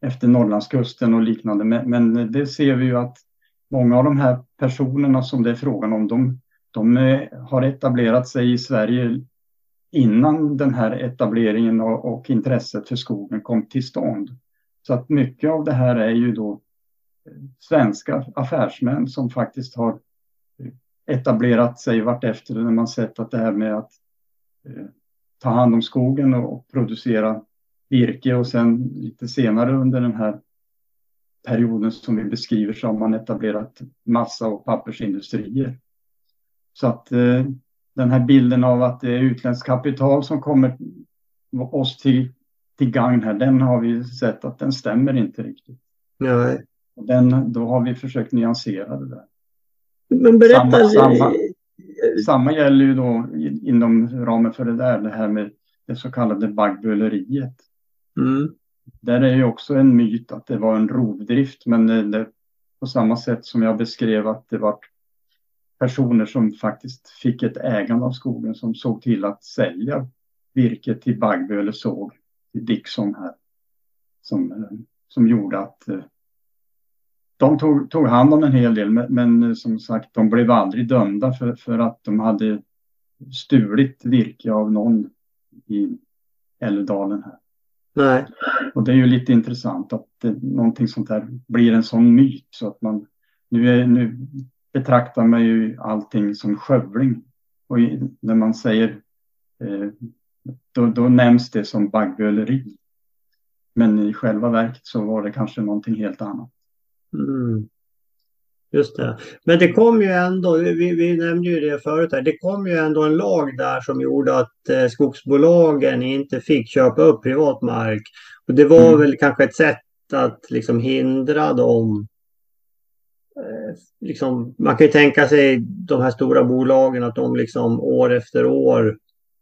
efter Norrlandskusten och liknande. Men, men, det ser vi ju att många av de här personerna som det är frågan om, de, de eh, har etablerat sig i Sverige innan den här etableringen och, och, intresset för skogen kom till stånd. Så att mycket av det här är ju då eh, svenska affärsmän som faktiskt har etablerat sig vartefter när man sett att det här med att eh, ta hand om skogen och producera virke och sen lite senare under den här perioden som vi beskriver så har man etablerat massa och pappersindustrier. Så att eh, den här bilden av att det är utländskt kapital som kommer oss till, till gagn här, den har vi sett att den stämmer inte riktigt. Nej. Den, då har vi försökt nyansera det där. Men berätta, samma, samma, samma gäller ju då inom ramen för det där, det här med det så kallade baggböleriet. Mm. Där är ju också en myt att det var en rovdrift, men det, på samma sätt som jag beskrev att det var personer som faktiskt fick ett ägande av skogen som såg till att sälja virket till Baggböle såg, till Dixon här, som, som gjorde att eh, de tog, tog hand om en hel del, men, men, eh, som sagt, de blev aldrig dömda för, för att de hade stulit virke av någon i Älvdalen här. Nej. Och det är ju lite intressant att det, någonting sånt här blir en sån myt så att man nu, är, nu betraktar man ju allting som skövling. Och i, när man säger eh, då, då nämns det som baggböleri. Men i själva verket så var det kanske någonting helt annat. Mm. Just det. Men det kom ju ändå, vi, vi nämnde ju det förut här, det kom ju ändå en lag där som gjorde att eh, skogsbolagen inte fick köpa upp privat mark. Och det var mm. väl kanske ett sätt att liksom hindra dem. Eh, liksom, man kan ju tänka sig de här stora bolagen att de liksom år efter år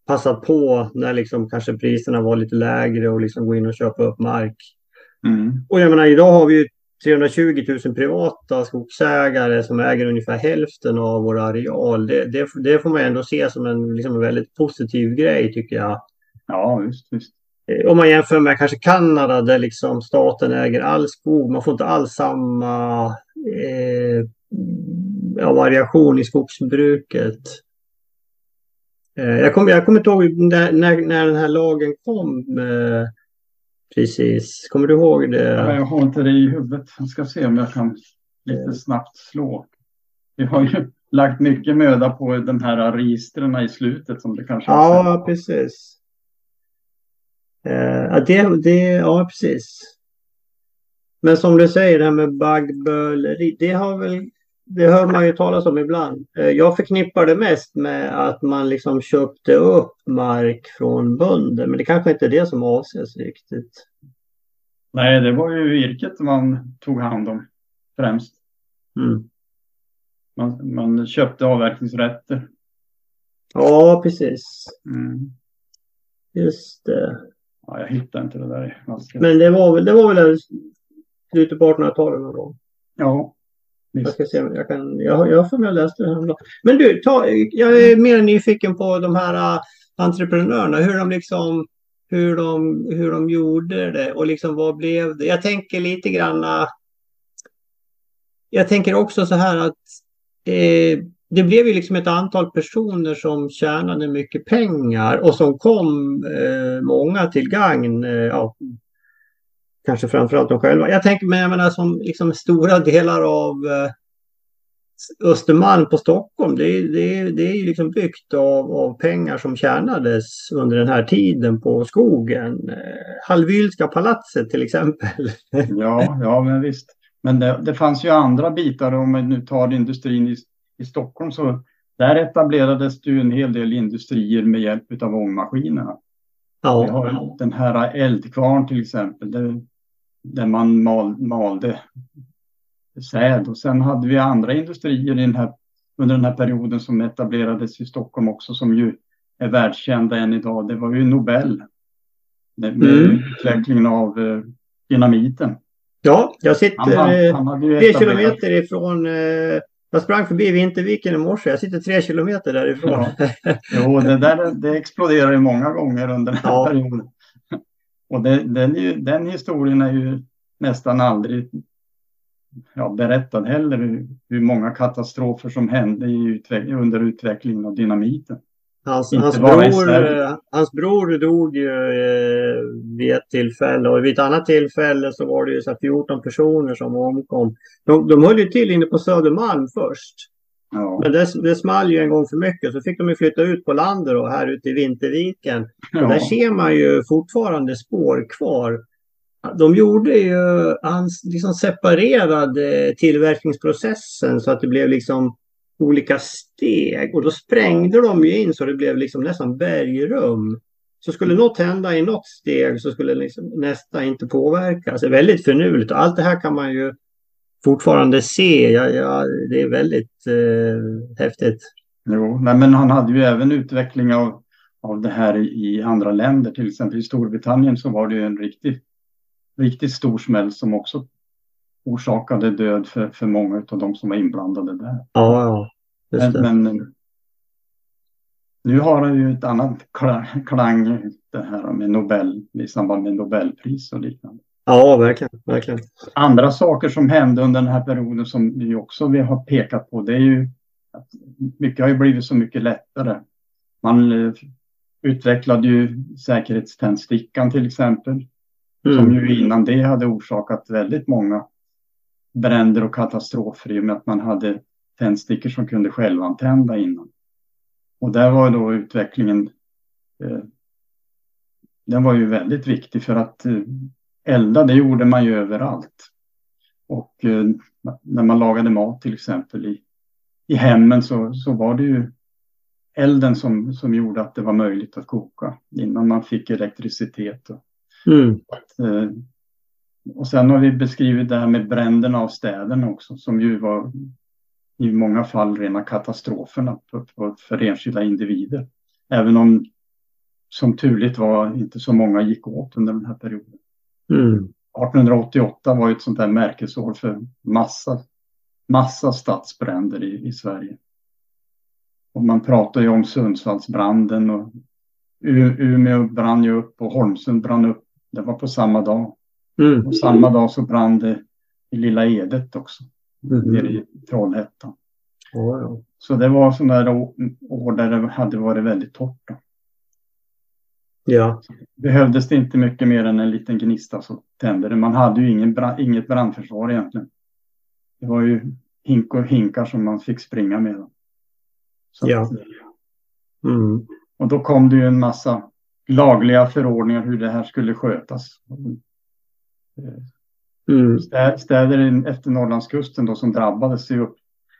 passat på när liksom kanske priserna var lite lägre och liksom gå in och köpa upp mark. Mm. Och jag menar idag har vi ju 320 000 privata skogsägare som äger ungefär hälften av vår areal. Det, det, det får man ändå se som en, liksom en väldigt positiv grej tycker jag. Ja, just, just. Eh, om man jämför med kanske Kanada där liksom staten äger all skog. Man får inte alls samma eh, ja, variation i skogsbruket. Eh, jag kommer jag kom inte ihåg när, när, när den här lagen kom. Eh, precis. Kommer du ihåg det? Ja, jag har inte det i huvudet. Jag ska se om jag kan lite snabbt slå. Vi har ju *laughs* lagt mycket möda på de här registren i slutet som det kanske Ja, precis. Eh, det, det, ja, precis. Men som du säger, det här med baggböleri, det har väl det hör man ju talas om ibland. Eh, jag förknippar det mest med att man liksom köpte upp mark från bönder, men det kanske inte är det som avses riktigt. Nej, det var ju virket man tog hand om främst. Mm. Man, man, köpte avverkningsrätter. Ja, precis. Mm. Just det. Ja, jag hittar inte det där. Men det var väl, det var väl slutet på 1800-talet någon gång? Ja. Jag ska se jag kan. Jag, jag får jag läste det här. Men du, ta, jag är mer nyfiken på de här uh, entreprenörerna. Hur de liksom hur de, hur de gjorde det och liksom vad blev det? Jag tänker lite grann. Uh, jag tänker också så här att eh, det blev ju liksom ett antal personer som tjänade mycket pengar och som kom eh, många till gagn. Eh, ja, kanske framförallt de själva. Jag tänker, men jag menar som liksom stora delar av eh, Östermalm på Stockholm, det, det, det är ju liksom byggt av, av pengar som tjänades under den här tiden på skogen. Eh, Hallwylska palatset till exempel. *laughs* Ja, ja men visst. Men det, det fanns ju andra bitar om man nu tar industrin i, i Stockholm så där etablerades det ju en hel del industrier med hjälp av ångmaskinerna. Ja. Vi har den här Eldkvarn till exempel. Det, där man mal, malde säd. Och sen hade vi andra industrier den här, under den här perioden som etablerades i Stockholm också som ju är världskända än idag. Det var ju Nobel med mm. utvecklingen av eh, dynamiten. Ja, jag sitter han, han tre kilometer ifrån eh, jag sprang förbi Vinterviken i morse. Jag sitter tre kilometer därifrån. Ja. Jo, det där det exploderar ju många gånger under den här ja. perioden. Och det, den, den historien är ju nästan aldrig ja, berättad heller, hur, hur många katastrofer som hände utveck under utvecklingen av dynamiten. Hans, hans, bror, hans bror dog ju eh, vid ett tillfälle och vid ett annat tillfälle så var det ju så 14 personer som omkom. De, de höll ju till inne på Södermalm först. Ja. Men det, det small ju en gång för mycket så fick de ju flytta ut på landet och här ute i Vinterviken. Ja. där ser man ju fortfarande spår kvar. De gjorde ju, han liksom separerade tillverkningsprocessen så att det blev liksom olika steg och då sprängde de ju in så det blev liksom nästan bergrum. Så skulle något hända i något steg så skulle liksom nästa inte påverkas. Det är väldigt förnuligt och allt det här kan man ju fortfarande se. Ja, ja, det är väldigt eh, häftigt. Jo, nej, men han hade ju även utveckling av, av det här i andra länder. Till exempel i Storbritannien så var det ju en riktigt, riktigt stor smäll som också orsakade död för, för många av de som var inblandade där. Ja, just det. Men, men nu har det ju ett annat klang, det här med Nobel i samband med Nobelpris och liknande. Ja, verkligen, verkligen. Andra saker som hände under den här perioden som vi också vi har pekat på, det är ju att mycket har ju blivit så mycket lättare. Man eh, utvecklade ju säkerhetständstickan till exempel, mm. som ju innan det hade orsakat väldigt många bränder och katastrofer i och med att man hade tändstickor som kunde självantända innan. Och där var då utvecklingen, eh, den var ju väldigt viktig för att eh, elda, det gjorde man ju överallt. Och eh, när man lagade mat till exempel i, i hemmen så, så var det ju elden som, som gjorde att det var möjligt att koka innan man fick elektricitet. Och, mm. att, eh, och sen har vi beskrivit det här med bränderna av städerna också som ju var i många fall rena katastroferna för, för enskilda individer. Även om som turligt var inte så många gick åt under den här perioden. Mm. 1888 var ett sånt där märkesår för massa, massa stadsbränder i, i Sverige. Och man pratar ju om Sundsvallsbranden och U Umeå brann ju upp och Holmsund brann upp. Det var på samma dag. Mm. Och samma dag så brann det i Lilla Edet också. Mm. Nere i Trollhättan. Oh, ja. Så det var sådana år där det hade varit väldigt torrt. Ja. Behövdes det inte mycket mer än en liten gnista så tände det. Man hade ju ingen, inget brandförsvar egentligen. Det var ju hink och hinkar som man fick springa med. Så ja. Att, mm. Och då kom det ju en massa lagliga förordningar hur det här skulle skötas. Mm. Städer efter Norrlandskusten då som drabbades upp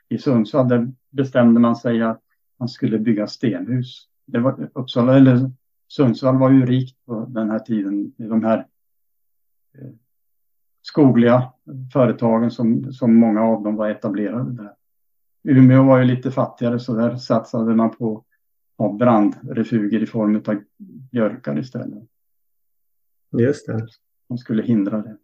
i Sundsvall, där bestämde man sig att man skulle bygga stenhus. Det var Uppsala, eller Sundsvall var ju rikt på den här tiden. De här eh, skogliga företagen som, som många av dem var etablerade där. Umeå var ju lite fattigare så där satsade man på ha brandrefuger i form av björkar istället. Just det. Man skulle hindra det.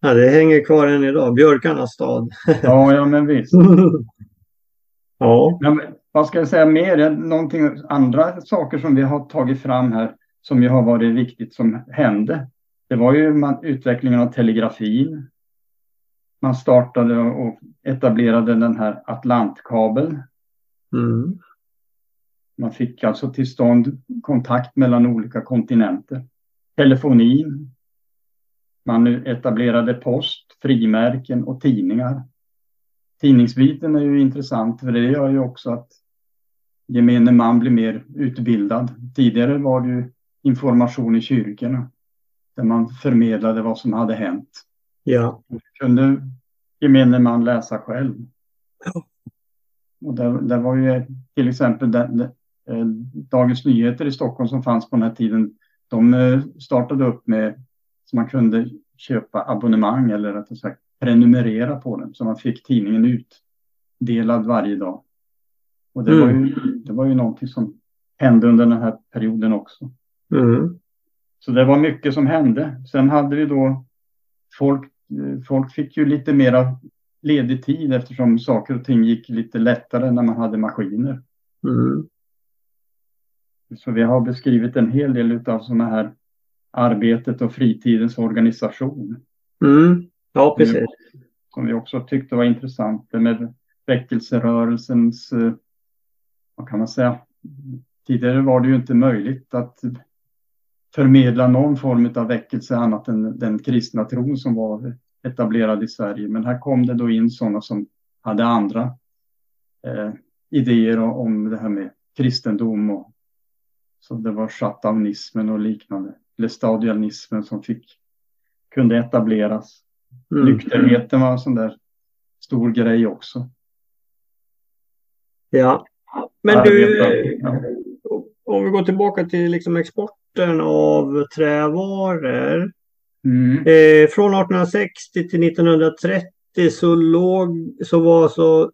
Ja, det hänger kvar än idag. Björkarnas stad. ja, ja, men visst. *laughs* ja. Men, vad ska jag säga mer? Någonting andra saker som vi har tagit fram här som ju har varit viktigt som hände. Det var ju man, utvecklingen av telegrafin. Man startade och etablerade den här Atlantkabeln. Mm. Man fick alltså till stånd kontakt mellan olika kontinenter. Telefonin. Man etablerade post, frimärken och tidningar. Tidningsbiten är ju intressant för det gör ju också att gemene man blir mer utbildad. Tidigare var det ju information i kyrkorna där man förmedlade vad som hade hänt. Ja. kunde gemene man läsa själv. Ja. Och det, det var ju till exempel den, eh, Dagens Nyheter i Stockholm som fanns på den här tiden. De eh, startade upp med så man kunde köpa abonnemang eller rättare sagt prenumerera på den så man fick tidningen utdelad varje dag. Och det, mm. var ju, det var ju någonting som hände under den här perioden också. Mm. Så det var mycket som hände. Sen hade vi då folk, folk fick ju lite mera ledig tid eftersom saker och ting gick lite lättare när man hade maskiner. Mm. Så vi har beskrivit en hel del av sådana här arbetet och fritidens organisation. Mm. Ja, precis. Som vi också tyckte var intressant. Med väckelserörelsens, eh, vad kan man säga, tidigare var det ju inte möjligt att förmedla någon form av väckelse annat än den kristna tron som var etablerad i Sverige. Men här kom det då in sådana som hade andra eh, idéer om det här med kristendom och så det var shutdownismen och liknande, eller stadianismen som fick, kunde etableras. Mm. Nykterheten var en sån där stor grej också. Ja, men du, ja. om vi går tillbaka till liksom exporten av trävaror. Mm. Eh, från 1860 till 1930 så, låg, så var så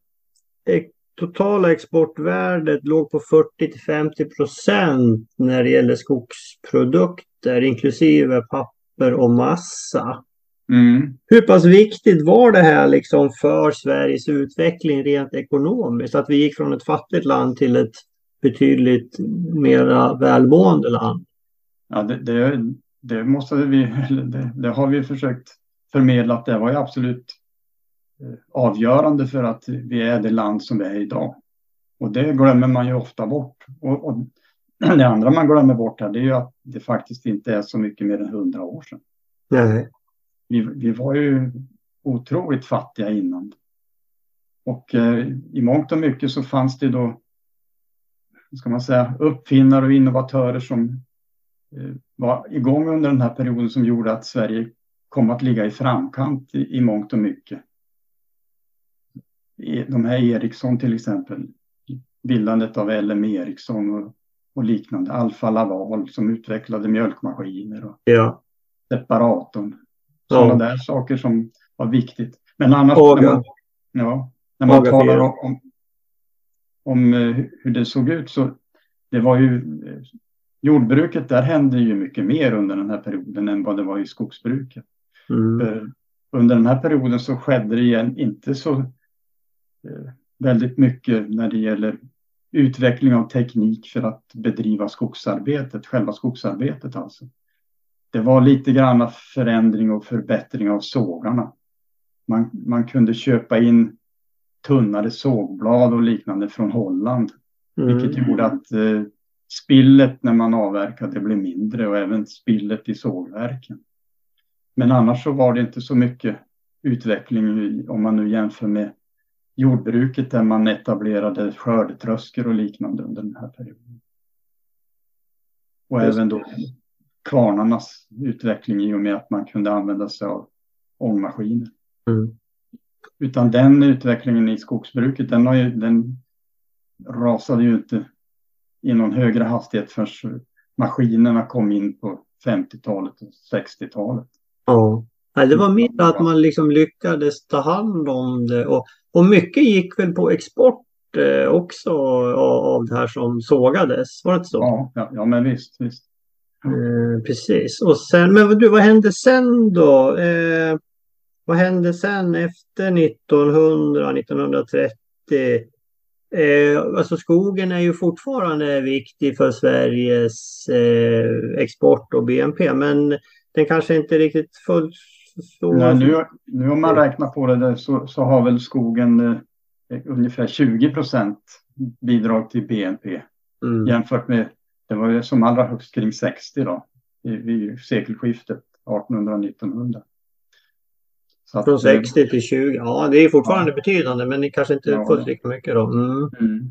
totala exportvärdet låg på 40 till 50 procent när det gäller skogsprodukter inklusive papper och massa. Mm. Hur pass viktigt var det här liksom för Sveriges utveckling rent ekonomiskt? Att vi gick från ett fattigt land till ett betydligt mera välmående land? Ja, det, det, det måste vi, det, det, har vi försökt förmedla att det var ju absolut eh, avgörande för att vi är det land som vi är idag. Och det glömmer man ju ofta bort. Och, och det andra man glömmer bort här det är ju att det faktiskt inte är så mycket mer än hundra år sedan. Nej vi, vi var ju otroligt fattiga innan. Och eh, i mångt och mycket så fanns det då, ska man säga, uppfinnare och innovatörer som eh, var igång under den här perioden som gjorde att Sverige kom att ligga i framkant i, i mångt och mycket. De här Ericsson till exempel, bildandet av LM Ericsson och, och liknande, Alfa Laval som utvecklade mjölkmaskiner och ja. separatorn. Sådana ja. där saker som var viktigt. Men annars Aga. när man, ja, när man talar om, om, om, eh, hur det såg ut så det var ju eh, jordbruket, där hände ju mycket mer under den här perioden än vad det var i skogsbruket. Mm. Under den här perioden så skedde det igen inte så eh, väldigt mycket när det gäller utveckling av teknik för att bedriva skogsarbetet, själva skogsarbetet alltså det var lite grann förändring och förbättring av sågarna. Man, man kunde köpa in tunnare sågblad och liknande från Holland. Mm. Vilket gjorde att eh, spillet när man avverkade blev mindre och även spillet i sågverken. Men annars så var det inte så mycket utveckling om man nu jämför med jordbruket där man etablerade skördetröskor och liknande under den här perioden. Och Just. även då kvarnarnas utveckling i och med att man kunde använda sig av ångmaskiner. Mm. Utan den utvecklingen i skogsbruket, den, har ju, den rasade ju inte i någon högre hastighet förrän maskinerna kom in på 50-talet och 60-talet. Ja, det var mer att man liksom lyckades ta hand om det och, och mycket gick väl på export eh, också av, av det här som sågades, var det inte så? Ja, ja, ja men visst, visst. Eh, precis, och sen, men du, vad hände sen då? Eh, vad hände sen efter 1900, 1930? Eh, alltså skogen är ju fortfarande viktig för Sveriges eh, export och BNP, men den kanske inte riktigt fullt så... Nej, nu, nu om man räknar på det där så, så har väl skogen eh, ungefär 20 procent bidrag till BNP mm. jämfört med, det var ju som allra högst kring 60 då, vid sekelskiftet 1800-1900. Så Från 60 eh, till 20, ja det är fortfarande ja. betydande men det kanske inte ja. fullt lika mycket då. Mm. Mm.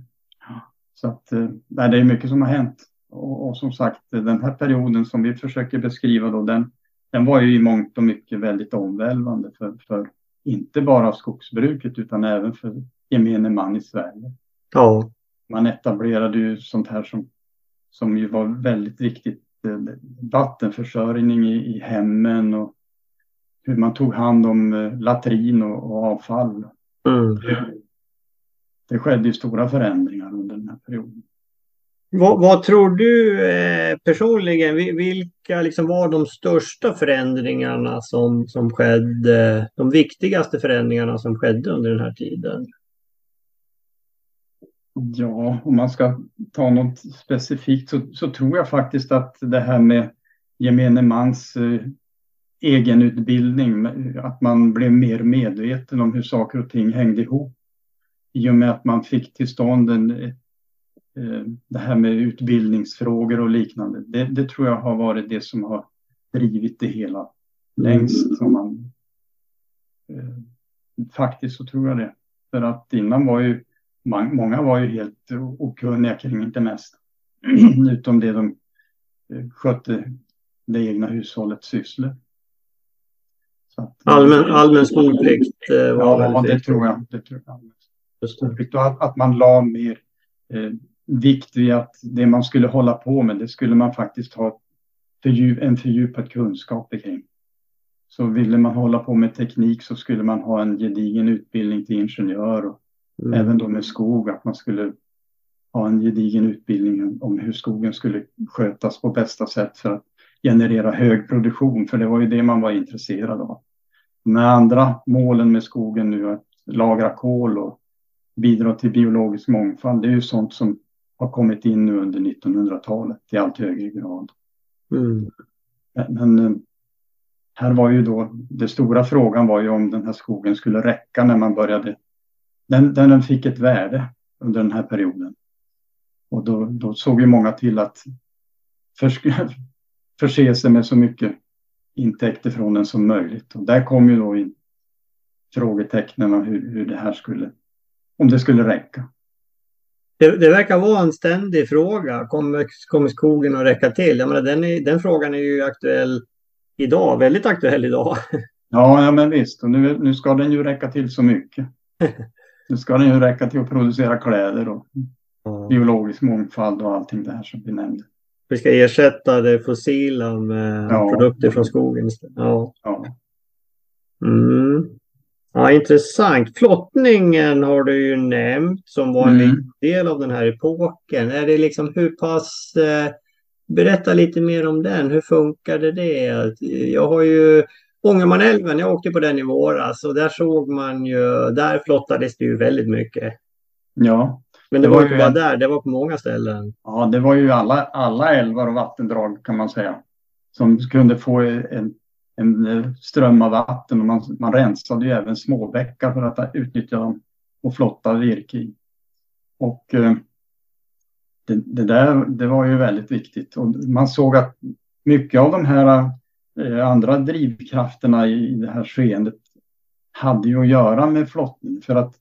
Så att, eh, nej, det är mycket som har hänt. Och, och, som sagt den här perioden som vi försöker beskriva då den, den var ju i mångt och mycket väldigt omvälvande för, för inte bara skogsbruket utan även för gemene man i Sverige. Ja. Man etablerade ju sånt här som, som ju var väldigt viktigt. Eh, vattenförsörjning i, i hemmen och hur man tog hand om eh, latrin och, och avfall. Mm. Det, det skedde ju stora förändringar under den här perioden. Vad, vad tror du eh, personligen, vilka liksom var de största förändringarna som, som skedde, de viktigaste förändringarna som skedde under den här tiden? Ja, om man ska ta något specifikt så, så tror jag faktiskt att det här med gemene mans eh, egenutbildning, att man blev mer medveten om hur saker och ting hängde ihop. I och med att man fick till stånd en, eh, eh det här med utbildningsfrågor och liknande. Det, det, tror jag har varit det som har drivit det hela längst. Som man, eh, faktiskt så tror jag det. För att innan var ju många var ju helt okunniga kring det mesta. Utom det de eh, skötte det egna hushållets sysslor. Allmän, allmän skolplikt eh, var ja, det tror jag. Det tror jag. Just. Att, att man la mer eh, vikt vid att det man skulle hålla på med, det skulle man faktiskt ha fördjup, en fördjupad kunskap kring. Så ville man hålla på med teknik så skulle man ha en gedigen utbildning till ingenjör och mm. även då med skog, att man skulle ha en gedigen utbildning om hur skogen skulle skötas på bästa sätt för att generera hög produktion, för det var ju det man var intresserad av. De andra målen med skogen nu, att lagra kol och bidra till biologisk mångfald, det är ju sånt som har kommit in nu under 1900-talet i allt högre grad. Mm. Men eh, här var ju då, den stora frågan var ju om den här skogen skulle räcka när man började. Den, den fick ett värde under den här perioden. Och då, då såg ju många till att förs *laughs* förse sig med så mycket intäkter från den som möjligt. Och där kom ju då in frågetecknen hur, hur det här skulle, om det skulle räcka. Det, det, verkar vara en ständig fråga. Kommer, kommer skogen att räcka till? Jag menar, den, är, den frågan är ju aktuell idag, väldigt aktuell idag. *laughs* Ja, ja men visst. Och nu, nu ska den ju räcka till så mycket. *laughs* Nu ska den ju räcka till att producera kläder och ja. biologisk mångfald och allting det här som vi nämnde. Vi ska ersätta det fossila med ja. produkter från skogen. Ja. Ja. Mm. ja, intressant. Flottningen har du ju nämnt som var en mm. del av den här epoken. Är det liksom hur pass... Eh, berätta lite mer om den. Hur funkade det? Jag har ju Ångermanälven, jag åkte på den i våras och där såg man ju, där flottades det ju väldigt mycket. Ja, men det, det var, ju inte bara där, det var på många ställen. Ja, det var ju alla, alla älvar och vattendrag kan man säga. Som kunde få en, en ström av vatten och man, man rensade ju även småbäckar för att utnyttja dem och flotta virke i. Och eh, det, det, där det var ju väldigt viktigt och man såg att mycket av de här andra drivkrafterna i det här skeendet hade ju att göra med flottning för att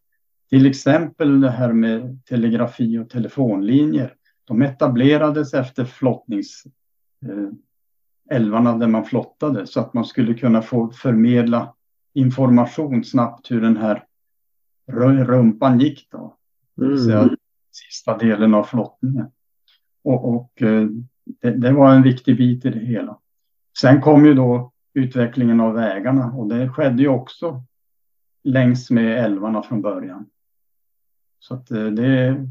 till exempel det här med telegrafi och telefonlinjer de etablerades efter flottningsälvarna eh, där man flottade så att man skulle kunna få förmedla information snabbt hur den här rumpan gick då. Mm. sista delen av flottningen. Och, och eh, det, det, var en viktig bit i det hela. Sen kom ju då utvecklingen av vägarna och det skedde ju också längs med älvarna från början. Så att eh, det,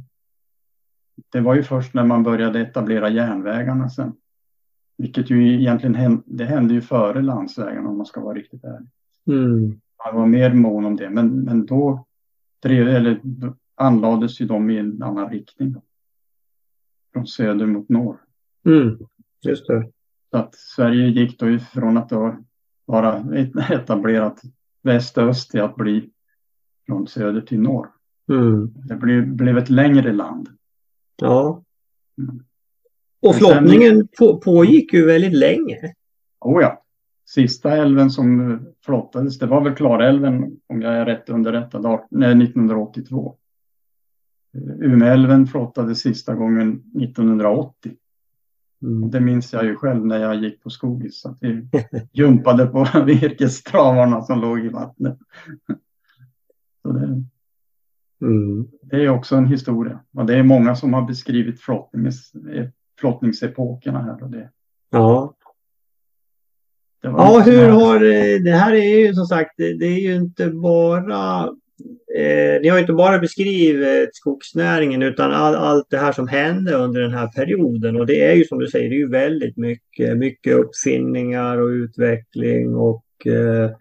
det var ju först när man började etablera järnvägarna sen. Vilket ju egentligen hände, det hände ju före landsvägarna om man ska vara riktigt ärlig. Mm. Man var mer mån om det, men, men då, drev, eller, anlades ju de i en annan riktning. Från söder mot norr. Mm. Just det. Så att Sverige gick då ifrån att vara etablerat väst-öst till att bli från söder till norr. Mm. Det blev, blev ett längre land. Ja. Mm. Och flottningen på, pågick ju väldigt länge. Oh ja. Sista älven som flottades, det var väl Klarälven om jag är rätt underrättad, 1982. Umeälven flottades sista gången 1980. Mm. Det minns jag ju själv när jag gick på Skogis. Att vi *laughs* jumpade på *laughs* virkestravarna som låg i vattnet. *laughs* Så det, Mm. Det är också en historia. Och det är många som har beskrivit flottnings, flottningsepokerna här. Och det. Ja. Det ja, hur har det här är ju som sagt, det är ju inte bara eh, ni har inte bara beskrivit skogsnäringen utan all, allt det här som hände under den här perioden. Och det är ju som du säger, det är ju väldigt mycket, mycket uppfinningar och utveckling och eh,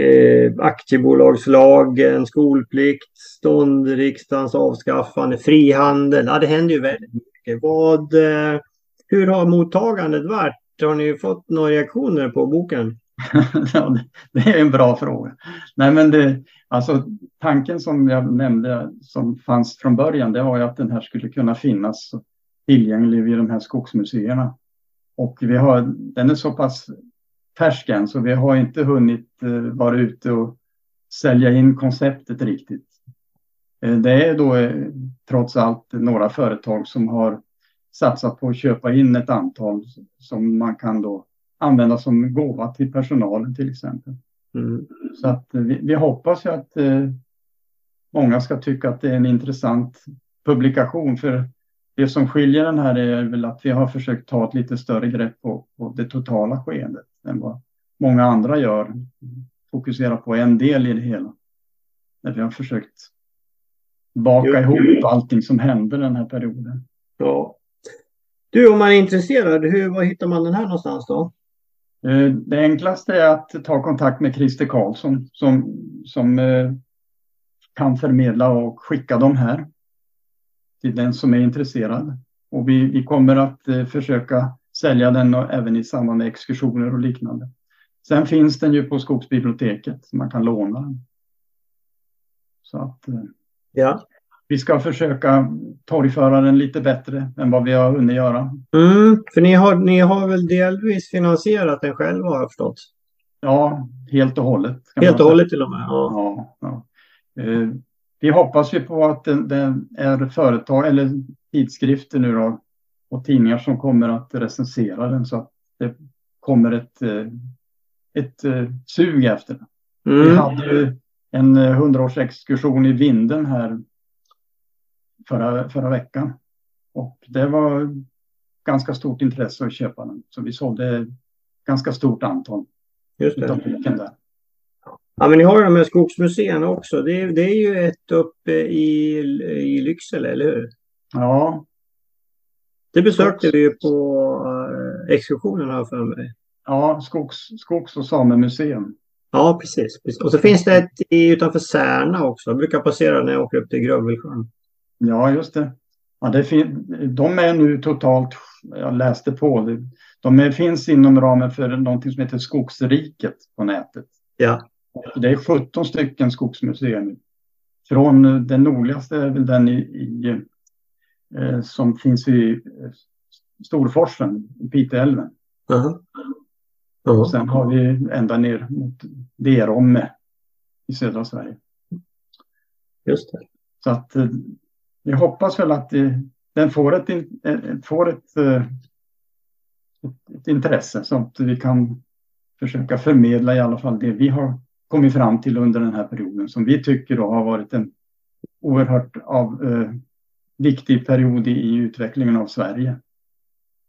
eh, aktiebolagslagen, skolplikt, stånd, riksdagens avskaffande, frihandel. Ja, det händer ju väldigt mycket. Vad, eh, hur har mottagandet varit? Har ni fått några reaktioner på boken? *laughs* det är en bra fråga. Nej, men det, alltså, tanken som jag nämnde som fanns från början, det var ju att den här skulle kunna finnas tillgänglig vid de här skogsmuseerna. Och vi har, den är så pass färsk än, så vi har inte hunnit eh, vara ute och sälja in konceptet riktigt. Eh, det är då eh, trots allt några företag som har satsat på att köpa in ett antal som man kan då använda som gåva till personalen till exempel. Mm. Så att vi, vi hoppas ju att eh, många ska tycka att det är en intressant publikation för det som skiljer den här är väl att vi har försökt ta ett lite större grepp på, på det totala skeendet än vad många andra gör. Fokusera på en del i det hela. När vi har försökt baka jo. ihop allting som hände den här perioden. Ja. Du, om man är intresserad, hur, var hittar man den här någonstans då? Eh, det enklaste är att ta kontakt med Christer Karlsson som, som eh, kan förmedla och skicka dem här till den som är intresserad. Och vi, vi kommer att eh, försöka sälja den och även i samband med exkursioner och liknande. Sen finns den ju på Skogsbiblioteket, så man kan låna den. Så att ja vi ska försöka torgföra den lite bättre än vad vi har hunnit göra. Mm, för ni har, ni har väl delvis finansierat den själva har jag förstått? Ja, helt och hållet. Helt och hållet till och med? Ja. ja, ja. Eh, vi hoppas ju på att det, det är företag eller tidskrifter nu då och tidningar som kommer att recensera den så att det kommer ett, eh, ett eh, sug efter den. Mm. Vi hade ju en eh, hundraårsexkursion i Vinden här förra, förra veckan och det var ganska stort intresse att köpa den. Så vi sålde ganska stort antal. Just det. Där. Ja, men ni har ju de här skogsmuseerna också. Det är, det är ju ett uppe i, i Lycksele, eller hur? Ja. Det besökte vi ju på uh, exkursionen här för mig. Ja, Skogs, Skogs och samemuseum. Ja, precis, precis. Och så finns det ett i, utanför Särna också. Jag brukar passera när jag åker upp till Grövelsjön. Ja, just det. Ja, det fin- de är nu totalt, jag läste på, de är, finns inom ramen för någonting som heter Skogsriket på nätet. Ja. Det är 17 stycken skogsmuseer nu. från den nordligaste är väl den i, i eh, som finns i Storforsen, i Piteälven. Uh -huh. Uh -huh. Sen har vi ända ner mot Deromme i södra Sverige. Just det. Så att jag hoppas väl att den får ett, får ett, ett, ett intresse så att vi kan försöka förmedla i alla fall det vi har kommit fram till under den här perioden som vi tycker då har varit en oerhört av, eh, viktig period i utvecklingen av Sverige.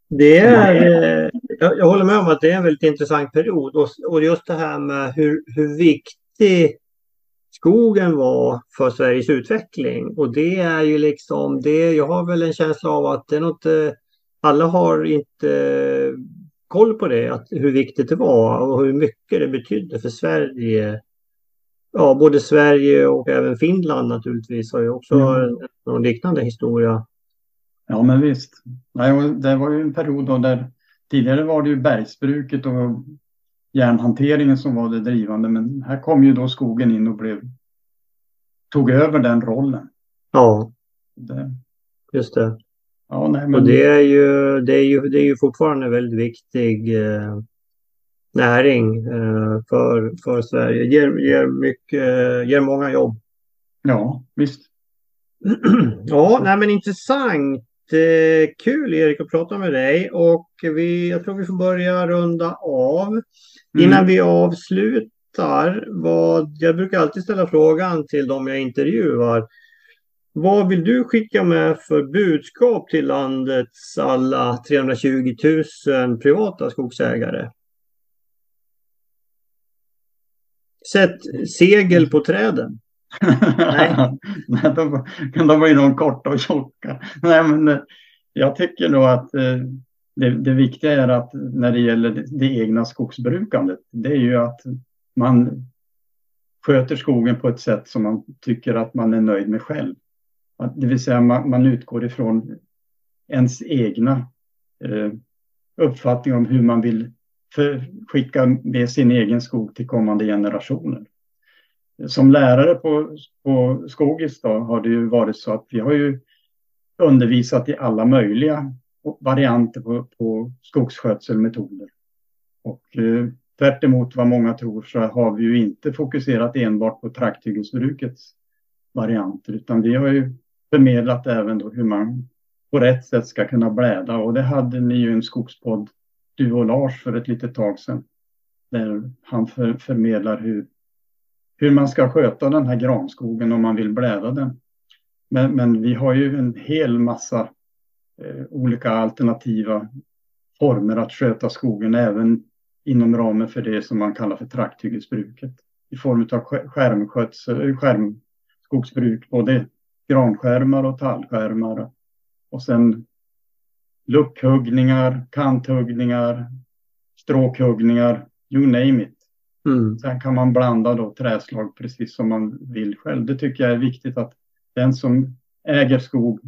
Det är, eh, jag, jag, håller med om att det är en väldigt intressant period och, och just det här med hur, hur viktig skogen var för Sveriges utveckling. Och det är ju liksom det, jag har väl en känsla av att det är något, eh, alla har inte koll på det, att hur viktigt det var och hur mycket det betydde för Sverige. Ja, både Sverige och även Finland naturligtvis har ju också mm. en liknande historia. Ja, men visst. Det var ju en period då där tidigare var det ju bergsbruket och järnhanteringen som var det drivande, men här kom ju då skogen in och blev tog över den rollen. Ja, det. just det. Ja, nej, men... Och det är, ju, det, är ju, det är ju fortfarande en väldigt viktig eh, näring eh, för, för Sverige. Ger, ger, mycket, ger många jobb. Ja, visst. *clears throat* ja, nej, men intressant. Eh, kul Erik att prata med dig och vi, jag tror vi får börja runda av. Mm. Innan vi avslutar, vad, jag brukar alltid ställa frågan till de jag intervjuar. Vad vill du skicka med för budskap till landets alla 320 000 privata skogsägare? Sätt segel på träden. Nej. *laughs* Nej, de, de var ju de korta och tjocka. Nej, men eh, jag tycker nog att eh, det, det viktiga är att när det gäller det, det egna skogsbrukandet, det är ju att man sköter skogen på ett sätt som man tycker att man är nöjd med själv. Det vill säga man, man utgår ifrån ens egna eh, uppfattning om hur man vill för, skicka med sin egen skog till kommande generationer. Som lärare på, på Skogis då, har det ju varit så att vi har ju undervisat i alla möjliga varianter på, på skogsskötselmetoder. Och eh, tvärt vad många tror så har vi ju inte fokuserat enbart på trakthyggesbrukets varianter utan vi har ju förmedlat även då hur man på rätt sätt ska kunna bläda. Och det hade ni ju en skogspodd, du och Lars, för ett litet tag sedan. Där han för, förmedlar hur, hur man ska sköta den här granskogen om man vill bläda den. Men, men vi har ju en hel massa eh, olika alternativa former att sköta skogen även inom ramen för det som man kallar för trakthyggesbruket. I form av skärmskötsel, eh, skärmskogsbruk, både granskärmar och tallskärmar. Och sen luckhuggningar, kanthuggningar, stråkhuggningar, you name it. Mm. Sen kan man blanda då träslag precis som man vill själv. Det tycker jag är viktigt att den som äger skog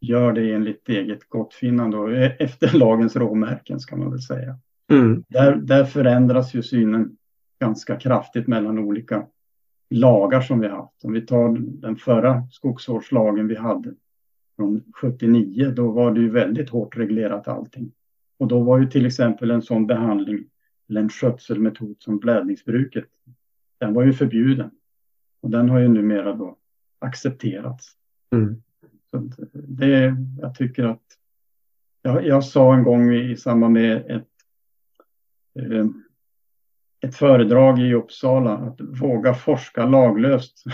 gör det enligt eget gottfinnande och efter lagens råmärken ska man väl säga. Mm. Där, där förändras ju synen ganska kraftigt mellan olika lagar som vi har haft. Om vi tar den förra skogsvårdslagen vi hade från 79, då var det ju väldigt hårt reglerat allting. Och då var ju till exempel en sån behandling eller en skötselmetod som blädningsbruket, den var ju förbjuden. Och den har ju numera då accepterats. Mm. Så det, jag tycker att jag, jag sa en gång i samband med ett eh, ett föredrag i Uppsala, att våga forska laglöst.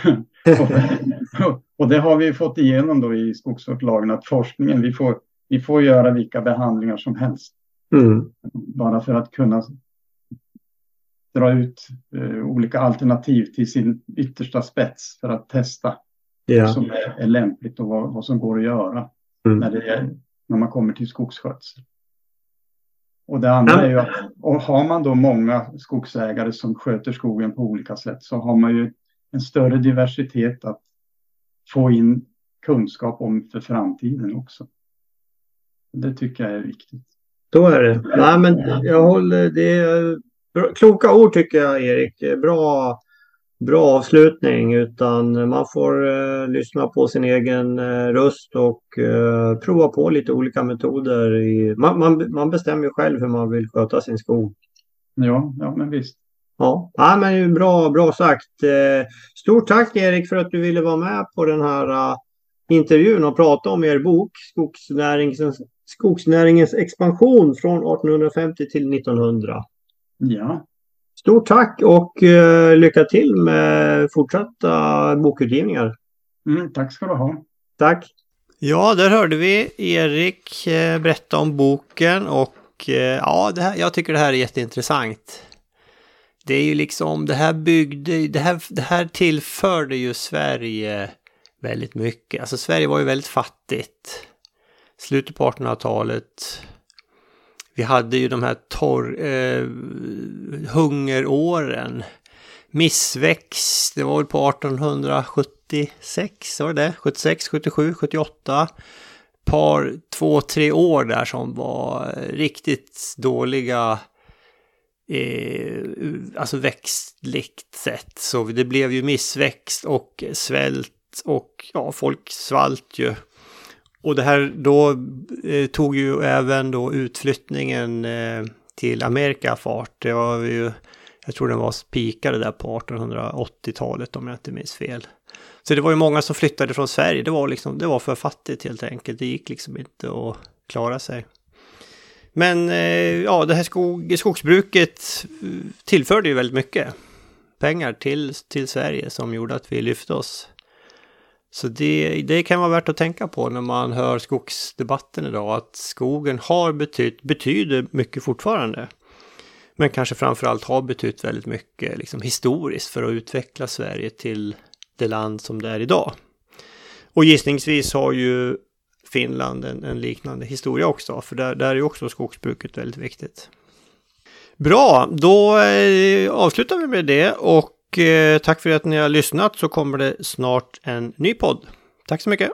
*laughs* och det har vi fått igenom då i skogsvårdslagen, att forskningen, vi får, vi får göra vilka behandlingar som helst. Mm. Bara för att kunna dra ut uh, olika alternativ till sin yttersta spets för att testa yeah. vad som är, är, lämpligt och vad, vad som går att göra mm. när, det är, när man kommer till skogsskötsel. Och det andra är ju att och har man då många skogsägare som sköter skogen på olika sätt så har man ju en större diversitet att få in kunskap om för framtiden också. Det tycker jag är viktigt. Då är det. Nej, men jag håller, det är kloka ord tycker jag Erik. Bra, bra avslutning utan man får eh, lyssna på sin egen eh, röst och eh, prova på lite olika metoder. I, man, man, man bestämmer själv hur man vill sköta sin skog. Ja, ja men visst. Ja, ja men bra, bra sagt. Eh, stort tack Erik för att du ville vara med på den här uh, intervjun och prata om er bok Skogsnäringens, Skogsnäringens expansion från 1850 till 1900. Ja, Stort tack och uh, lycka till med fortsatta bokutgivningar. mm, tack ska du ha. Tack! Ja, där hörde vi Erik eh, berätta om boken och eh, ja, det här, jag tycker det här är jätteintressant. Det är ju liksom, det här byggde, det här, det här tillförde ju Sverige väldigt mycket. Alltså Sverige var ju väldigt fattigt. Slutet på 1800-talet. Vi hade ju de här torr, eh, hungeråren. Missväxt, det var väl på 1876, var det det? 76, 77, 78. Par, två, tre år där som var riktigt dåliga eh, alltså växtligt sett. Så det blev ju missväxt och svält och ja, folk svalt ju. Och det här då eh, tog ju även då utflyttningen eh, till Amerika fart. Det var ju, jag tror den var spikade där på 1880-talet om jag inte minns fel. Så det var ju många som flyttade från Sverige. Det var liksom, det var för fattigt helt enkelt. Det gick liksom inte att klara sig. Men eh, ja, det här skog, skogsbruket eh, tillförde ju väldigt mycket pengar till, till Sverige som gjorde att vi lyfte oss. Så det, det kan vara värt att tänka på när man hör skogsdebatten idag, att skogen har betytt, betyder mycket fortfarande. Men kanske framförallt har betytt väldigt mycket liksom, historiskt för att utveckla Sverige till det land som det är idag. Och gissningsvis har ju Finland en, en liknande historia också, för där, där är ju också skogsbruket väldigt viktigt. Bra, då eh, avslutar vi med det och eh, tack för att ni har lyssnat så kommer det snart en ny podd. Tack så mycket!